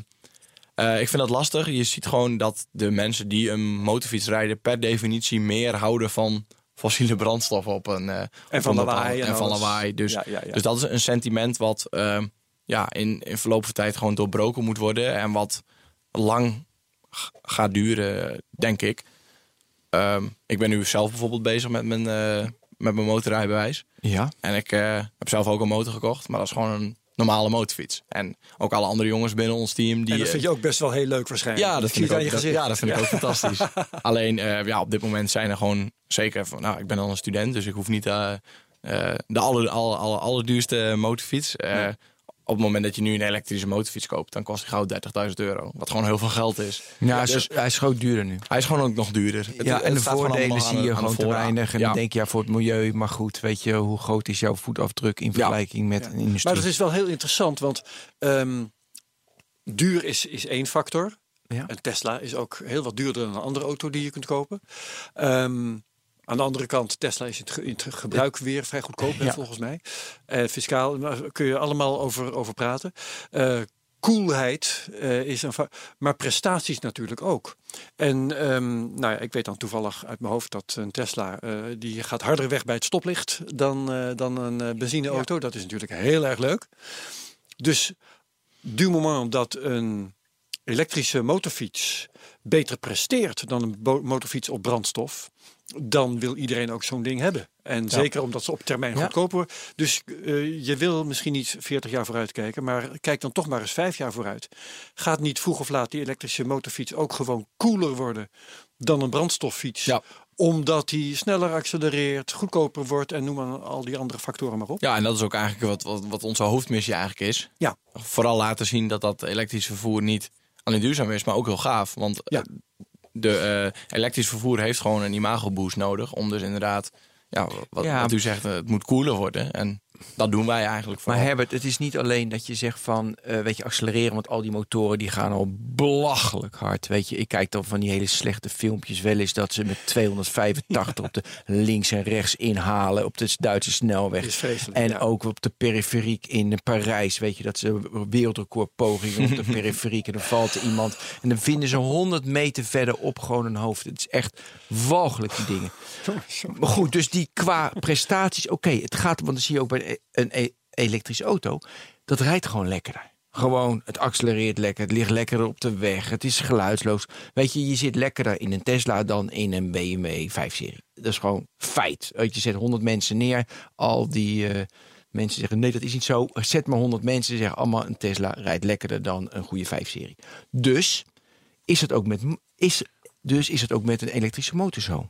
eh, ik vind dat lastig. Je ziet gewoon dat de mensen die een motorfiets rijden... per definitie meer houden van fossiele brandstof op een... En van op lawaai en En van lawaai. Dus, Ja, ja, ja. dus dat is een sentiment wat eh, ja, in, in verloop van tijd gewoon doorbroken moet worden. En wat lang gaat duren, denk ik. Ehm, ik ben nu zelf bijvoorbeeld bezig met mijn, met mijn motorrijbewijs. Ja. En ik eh, heb zelf ook een motor gekocht, maar dat is gewoon een normale motorfiets. En ook alle andere jongens binnen ons team die. en dat vind je eh, ook best wel heel leuk waarschijnlijk. ja, dat vind je ik ook, dat, ja, dat vind ik ook fantastisch. Alleen, eh, ja, op dit moment zijn er gewoon zeker van, nou, ik ben dan een student, dus ik hoef niet de aller, aller, aller, allerduurste motorfiets. Eh, Op het moment dat je nu een elektrische motorfiets koopt, dan kost die gauw 30.000 euro. Wat gewoon heel veel geld is. Ja, hij is, Dus hij is groot duurder nu. hij is gewoon ook nog duurder. Het- Ja, het en de gewoon voordelen zie je gewoon te weinig. En Ja. dan denk je, ja, voor het milieu, maar goed, weet je, hoe groot is jouw voetafdruk in vergelijking met een industrie? Maar dat is wel heel interessant, want ehm, duur is, is één factor. Ja. Een Tesla is ook heel wat duurder dan een andere auto die je kunt kopen. Ehm, aan de andere kant, Tesla is in het, in het gebruik weer vrij goedkoop, hè, Ja. volgens mij. Eh, fiscaal, daar kun je allemaal over, over praten. Eh, Koelheid eh, is een. Maar prestaties natuurlijk ook. En ehm, nou ja, ik weet dan toevallig uit mijn hoofd dat een Tesla. die gaat harder weg bij het stoplicht dan, dan een benzineauto. Dat is natuurlijk heel erg leuk. Dus du moment dat een elektrische motorfiets beter presteert dan een motorfiets op brandstof, dan wil iedereen ook zo'n ding hebben. En zeker omdat ze op termijn Ja. goedkoper worden. Dus eh, je wil misschien niet 40 jaar vooruit kijken, maar kijk dan toch maar eens vijf jaar vooruit. Gaat niet vroeg of laat die elektrische motorfiets ook gewoon koeler worden dan een brandstoffiets? Ja. Omdat die sneller accelereert, goedkoper wordt en noem maar al die andere factoren maar op. Ja, en dat is ook eigenlijk wat, wat, wat onze hoofdmissie eigenlijk is. Ja. Vooral laten zien dat dat elektrisch vervoer niet alleen duurzaam is, maar ook heel gaaf. Want Ja. De eh, elektrisch vervoer heeft gewoon een imago-boost nodig. Om dus inderdaad, ja, wat, Ja. wat u zegt, eh, het moet koeler worden. En dat doen wij eigenlijk Maar. Herbert, het is niet alleen dat je zegt van, eh, weet je, accelereren, want al die motoren die gaan al belachelijk hard. Weet je, ik kijk dan van die hele slechte filmpjes wel eens dat ze met 285 op de links en rechts inhalen op de Duitse snelweg. Dat is vreselijk, En ja. ook op de periferiek in Parijs, weet je, dat ze wereldrecordpogingen op de periferiek en dan valt er iemand en dan vinden ze 100 meter verderop gewoon een hoofd. Het is echt walgelijk die dingen. Maar goed, dus die qua prestaties, oké, het gaat, want dan zie je ook bij een e- elektrische auto, dat rijdt gewoon lekkerder. Gewoon, het accelereert lekker, het ligt lekkerder op de weg, het is geluidsloos. Weet je, je zit lekkerder in een Tesla dan in een BMW 5-serie. Dat is gewoon feit. Je zet 100 mensen neer, al die eh, mensen zeggen nee, dat is niet zo. Zet maar 100 mensen, zeggen allemaal een Tesla rijdt lekkerder dan een goede 5-serie. Dus is het ook met, is, dus is het ook met een elektrische motor zo.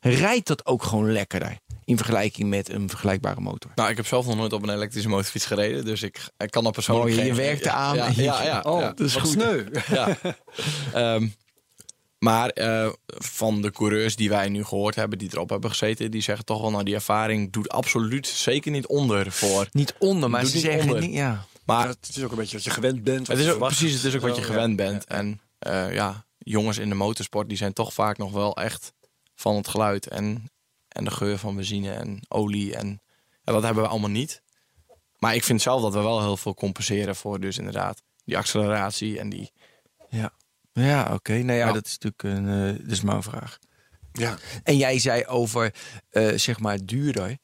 Rijdt dat ook gewoon lekkerder in vergelijking met een vergelijkbare motor? Nou, ik heb zelf nog nooit op een elektrische motorfiets gereden, dus ik, ik kan er persoonlijk Mooi, je geen- werkt ja, eraan. Ja, ja, ja, Oh, ja. dat is goed. sneu. Ja. Ehm, maar eh, van de coureurs die wij nu gehoord hebben, die erop hebben gezeten, die zeggen toch wel, nou die ervaring doet absoluut zeker niet onder voor. Niet onder, maar ze niet zeggen onder. niet, ja. Maar het is ook een beetje wat je gewend bent. wat het is je ook, verwacht. precies, het is ook wat je gewend ja. bent. En eh, ja, jongens in de motorsport, die zijn toch vaak nog wel echt van het geluid en, en de geur van benzine en olie. En dat hebben we allemaal niet. Maar ik vind zelf dat we wel heel veel compenseren voor dus inderdaad die acceleratie en die... Ja, ja oké. Nou ja, Ja. dat is natuurlijk een, eh, dat is maar een vraag. Ja. En jij zei over, eh, zeg maar, duurder.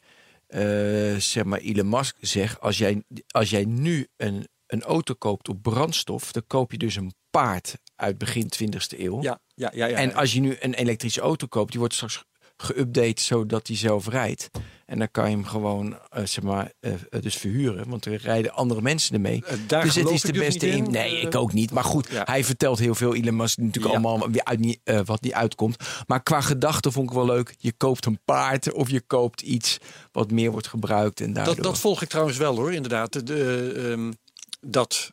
Eh, zeg maar, Elon Musk zegt, als jij, als jij nu een, een auto koopt op brandstof, dan koop je dus een paard uit begin 20e eeuw. Ja, ja, ja, ja. En als je nu een elektrische auto koopt, die wordt straks geüpdate zodat die zelf rijdt. En dan kan je hem gewoon, eh, zeg maar, eh, eh, dus verhuren. Want er rijden andere mensen ermee. Daar dus het is de dus beste in. Nee, ik ook niet. Maar goed, ja. hij vertelt heel veel. Elon Musk natuurlijk Ja. allemaal uit, niet, wat niet uitkomt. Maar qua gedachte vond ik wel leuk. Je koopt een paard of je koopt iets wat meer wordt gebruikt. En daardoor... Dat, dat volg ik trouwens wel hoor, inderdaad. De, de, ehm, dat,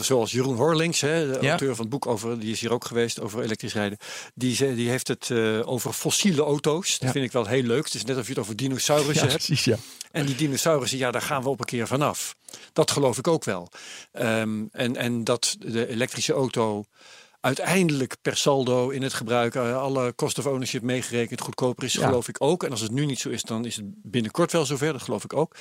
zoals Jeroen Horlings, hè, de Ja. auteur van het boek over, die is hier ook geweest over elektrisch rijden. Die, die heeft het eh, over fossiele auto's. Dat Ja. vind ik wel heel leuk. Het is net of je het over dinosaurussen ja, hebt. precies, ja. En die dinosaurussen, ja, daar gaan we op een keer vanaf. Dat geloof ik ook wel. Ehm, en, en dat de elektrische auto uiteindelijk per saldo in het gebruik, eh, alle cost of ownership meegerekend, goedkoper is, Ja. geloof ik ook. En als het nu niet zo is, dan is het binnenkort wel zover, dat geloof ik ook.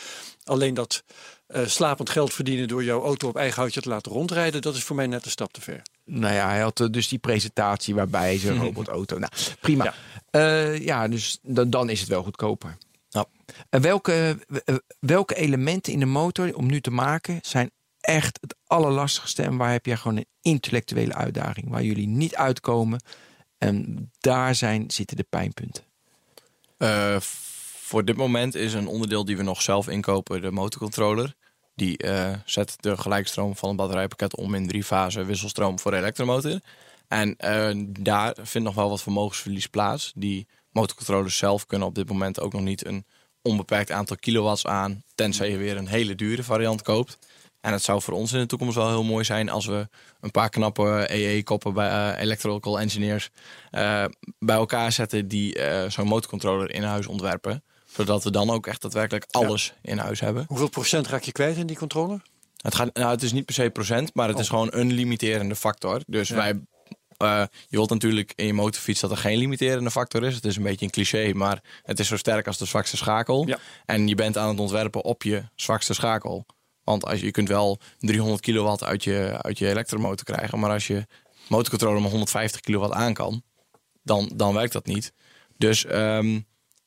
Alleen dat eh, slapend geld verdienen door jouw auto op eigen houtje te laten rondrijden, dat is voor mij net een stap te ver. Nou ja, hij had eh, dus die presentatie waarbij zijn robotauto. Nou, prima. Ja. Ja, ja dus dan, dan is het wel goedkoper. Ja. En welke, eh, welke elementen in de motor om nu te maken zijn echt het allerlastigste en waar heb jij gewoon een intellectuele uitdaging waar jullie niet uitkomen en daar zijn zitten de pijnpunten. Eh, voor dit moment is een onderdeel die we nog zelf inkopen de motorcontroller. Die eh, zet de gelijkstroom van het batterijpakket om in drie fasen wisselstroom voor de elektromotor. En eh, daar vindt nog wel wat vermogensverlies plaats. Die motorcontrollers zelf kunnen op dit moment ook nog niet een onbeperkt aantal kilowatts aan. Tenzij je weer een hele dure variant koopt. En het zou voor ons in de toekomst wel heel mooi zijn als we een paar knappe EE-koppen bij eh, electrical engineers eh, bij elkaar zetten die eh, zo'n motorcontroller in huis ontwerpen. Zodat we dan ook echt daadwerkelijk alles in huis hebben. Hoeveel procent raak je kwijt in die controller? Het, gaat, nou, het is niet per se procent, maar het is gewoon een limiterende factor. Dus wij, eh, je wilt natuurlijk in je motorfiets dat er geen limiterende factor is. Het is een beetje een cliché, maar het is zo sterk als de zwakste schakel. Ja. En je bent aan het ontwerpen op je zwakste schakel. Want als je, je kunt wel 300 kilowatt uit je, uit je elektromotor krijgen, maar als je motorcontroller maar 150 kilowatt aan kan, dan, dan werkt dat niet. Dus ehm,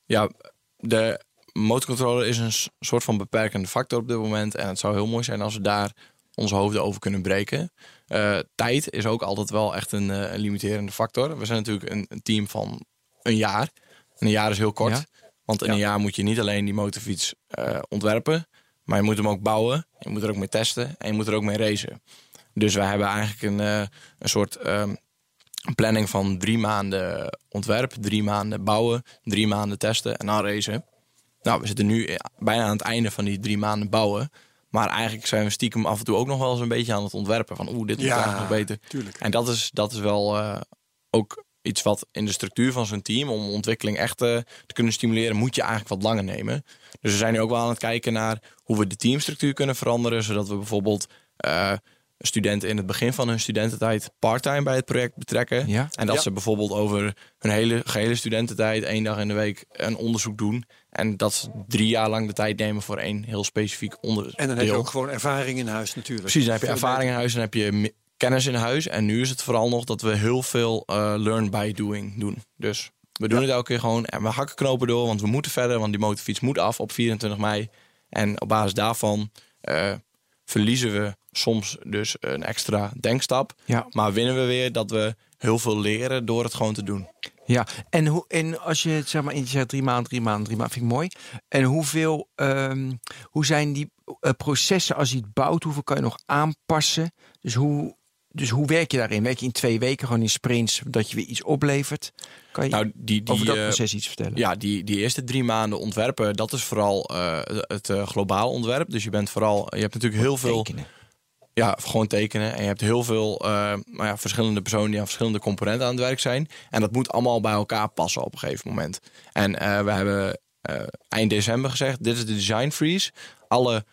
ja, de motorcontroller is een soort van beperkende factor op dit moment. En het zou heel mooi zijn als we daar onze hoofden over kunnen breken. Eh, tijd is ook altijd wel echt een, eh, een limiterende factor. We zijn natuurlijk een, een team van een jaar. En een jaar is heel kort. Ja. Want in Ja. een jaar moet je niet alleen die motorfiets eh, ontwerpen, maar je moet hem ook bouwen. Je moet er ook mee testen en je moet er ook mee racen. Dus wij hebben eigenlijk een, een soort ehm, een planning van drie maanden ontwerp, drie maanden bouwen, drie maanden testen en dan racen. Nou, we zitten nu bijna aan het einde van die drie maanden bouwen. Maar eigenlijk zijn we stiekem af en toe ook nog wel eens een beetje aan het ontwerpen. Van oeh, dit moet Ja, eigenlijk nog beter. tuurlijk. En dat is, dat is wel eh, ook iets wat in de structuur van zo'n team... om ontwikkeling echt eh, te kunnen stimuleren... moet je eigenlijk wat langer nemen. Dus we zijn nu ook wel aan het kijken naar hoe we de teamstructuur kunnen veranderen... zodat we bijvoorbeeld eh, studenten in het begin van hun studententijd... parttime bij het project betrekken. Ja. En dat Ja. ze bijvoorbeeld over hun hele gehele studententijd... één dag in de week een onderzoek doen... En dat ze drie jaar lang de tijd nemen voor één heel specifiek onderdeel. En dan heb je ook gewoon ervaring in huis natuurlijk. Precies, dan heb je ervaring in huis en heb je kennis in huis. En nu is het vooral nog dat we heel veel eh, learn by doing doen. Dus we doen het elke keer gewoon en we hakken knopen door, want we moeten verder, want die motorfiets moet af op 24 mei. En op basis daarvan eh, verliezen we soms dus een extra denkstap. Ja. Maar winnen we weer dat we heel veel leren door het gewoon te doen. Ja, en, hoe, en als je het zeg maar in je zegt drie maanden, drie maanden, drie maanden, vind ik mooi. En hoeveel, ehm, hoe zijn die eh, processen als je het bouwt, hoeveel kan je nog aanpassen? Dus hoe, dus hoe werk je daarin? Werk je in twee weken gewoon in sprints, dat je weer iets oplevert? Kan je Nou, die, die, over dat eh, proces iets vertellen? Ja, die, die eerste drie maanden ontwerpen, dat is vooral eh, het globaal ontwerp. Dus je bent vooral, je hebt natuurlijk heel veel. Tekenen. Ja, gewoon tekenen. En je hebt heel veel eh, nou ja, verschillende personen die aan verschillende componenten aan het werk zijn. En dat moet allemaal bij elkaar passen op een gegeven moment. En eh, we hebben eh, eind december gezegd: dit is de design freeze. Alle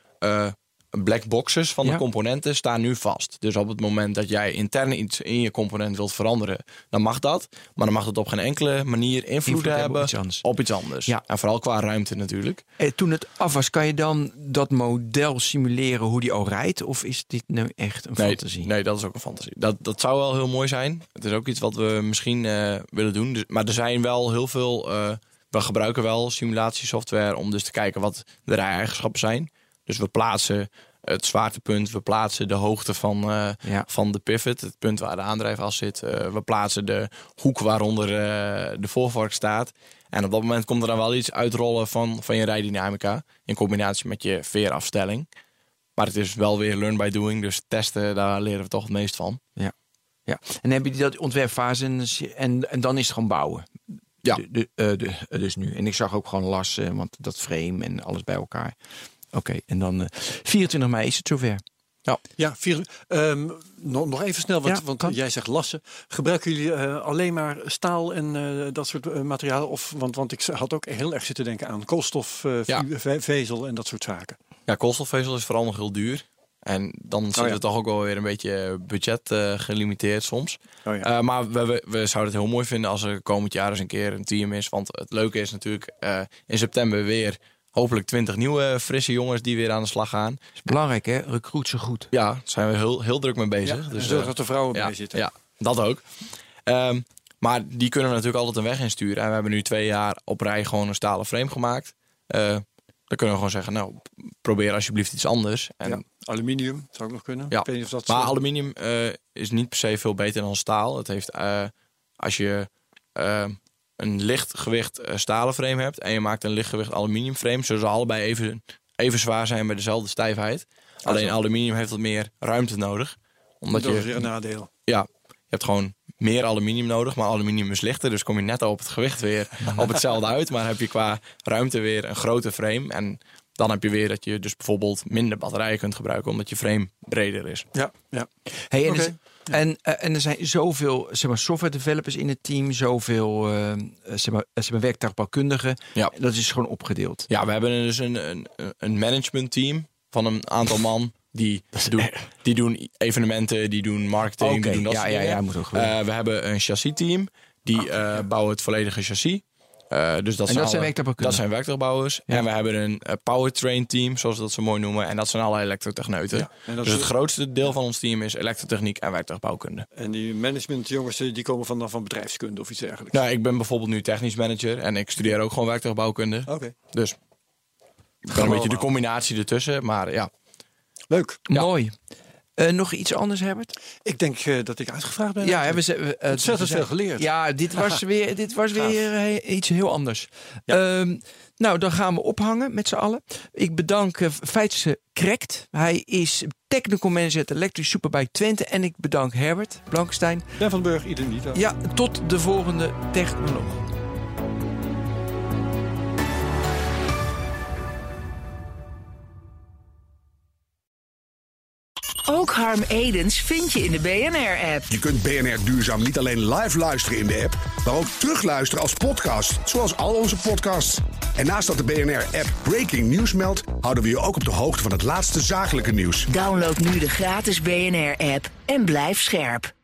black boxes van Ja. de componenten staan nu vast. Dus op het moment dat jij intern iets in je component wilt veranderen, dan mag dat. Maar dan mag het op geen enkele manier invloed, Invloed hebben op iets anders. op iets anders. Ja. En vooral qua ruimte natuurlijk. Eh, toen het af was, kan je dan dat model simuleren hoe die al rijdt? Of is dit nu echt een Nee, fantasie? nee, dat is ook een fantasie. Dat, dat zou wel heel mooi zijn. Het is ook iets wat we misschien eh, willen doen. Dus, maar er zijn wel heel veel. eh, we gebruiken wel simulatiesoftware om dus te kijken wat de rij-eigenschappen zijn. Dus we plaatsen het zwaartepunt, we plaatsen de hoogte van, eh, Ja. van de pivot, het punt waar de aandrijfas zit. Eh, we plaatsen de hoek waaronder eh, de voorvork staat. En op dat moment komt er dan wel iets uitrollen van, van je rijdynamica in combinatie met je veerafstelling. Maar het is wel weer learn by doing, dus testen, daar leren we toch het meest van. Ja. En heb je dat ontwerpfase en, en, en dan is het gewoon bouwen? Ja. De, de, de, dus nu. En ik zag ook gewoon lassen, want dat frame en alles bij elkaar. Oké, en dan eh 24 mei is het zover. Ja, vier, ehm, nog, nog even snel, want, Ja, want kan. jij zegt lassen. Gebruiken jullie eh, alleen maar staal en eh, dat soort eh, materialen? Of, want, want ik had ook heel erg zitten denken aan koolstofvezel en dat soort zaken. Ja, koolstofvezel is vooral nog heel duur. En dan zitten Oh ja. we toch ook wel weer een beetje budget eh, gelimiteerd soms. Oh ja. Eh, maar we, we, we zouden het heel mooi vinden als er komend jaar eens een keer een team is. Want het leuke is natuurlijk eh, in september weer hopelijk 20 nieuwe frisse jongens die weer aan de slag gaan. is belangrijk hè, recruit zo goed. Ja, daar zijn we heel, heel druk mee bezig. Ja, dus, zorg eh, dat er vrouwen bij zitten. Ja, dat ook. Ehm, maar die kunnen we natuurlijk altijd een weg insturen. En we hebben nu twee jaar op rij gewoon een stalen frame gemaakt. Eh, dan kunnen we gewoon zeggen, nou, probeer alsjeblieft iets anders. En, Ja, Aluminium zou ook nog kunnen. Ja, Ik weet niet of dat Maar zo- aluminium eh, is niet per se veel beter dan staal. Het heeft, eh, als je eh, een lichtgewicht eh, stalen frame hebt en je maakt een lichtgewicht aluminium frame, zullen ze allebei even, even zwaar zijn met dezelfde stijfheid. Alleen aluminium heeft wat meer ruimte nodig. Omdat dat je, is weer een nadeel. ja, je hebt gewoon meer aluminium nodig, maar aluminium is lichter. Dus kom je net op het gewicht weer op hetzelfde uit. Maar heb je qua ruimte weer een grote frame. En dan heb je weer dat je dus bijvoorbeeld minder batterijen kunt gebruiken, omdat je frame breder is. Ja, ja. Hey, en, z- en, eh, en er zijn zoveel zeg maar, software developers in het team, zoveel eh, zeg maar, eh, zeg maar, werktuigbouwkundigen. Ja. Dat is gewoon opgedeeld. Ja, we hebben dus een, een, een managementteam van een aantal man. Die doen, die doen evenementen, die doen marketing, die doen dat ja, soort ja, dingen. ja, moet ook we hebben een chassis-team. Die eh, bouwen het volledige chassis. Eh, dus dat En dat zijn? Dat zijn werktuigbouwers. Ja. En we hebben een eh, powertrain team, zoals we dat zo mooi noemen. En dat zijn alle elektrotechneuten. Ja, en dat dus is- het grootste deel van ons team is elektrotechniek en werktuigbouwkunde. En die managementjongens eh, die komen van, van bedrijfskunde of iets dergelijks. Nou, ik ben bijvoorbeeld nu technisch manager. En ik studeer ook gewoon werktuigbouwkunde. Oké, Dus ik ben een beetje de combinatie ertussen. Maar ja, leuk. Mooi. Eh, nog iets anders, Herbert? Ik denk eh, dat ik uitgevraagd ben. Ja, hebben ze eh, Ontzettend we veel geleerd. Ja, dit was weer, dit was weer iets heel anders. Ehm, nou, dan gaan we ophangen met z'n allen. Ik bedank uh, Feitse Krekt. Hij is technical manager at Electric Superbike Twente. En ik bedank Herbert Blankenstein. Ben van Burg, ieder niet. Ja, tot de volgende technoloog. Ook Harm Edens vind je in de BNR-app. Je kunt BNR Duurzaam niet alleen live luisteren in de app, maar ook terugluisteren als podcast, zoals al onze podcasts. En naast dat de BNR-app Breaking News meldt, houden we je ook op de hoogte van het laatste zakelijke nieuws. Download nu de gratis BNR-app en blijf scherp.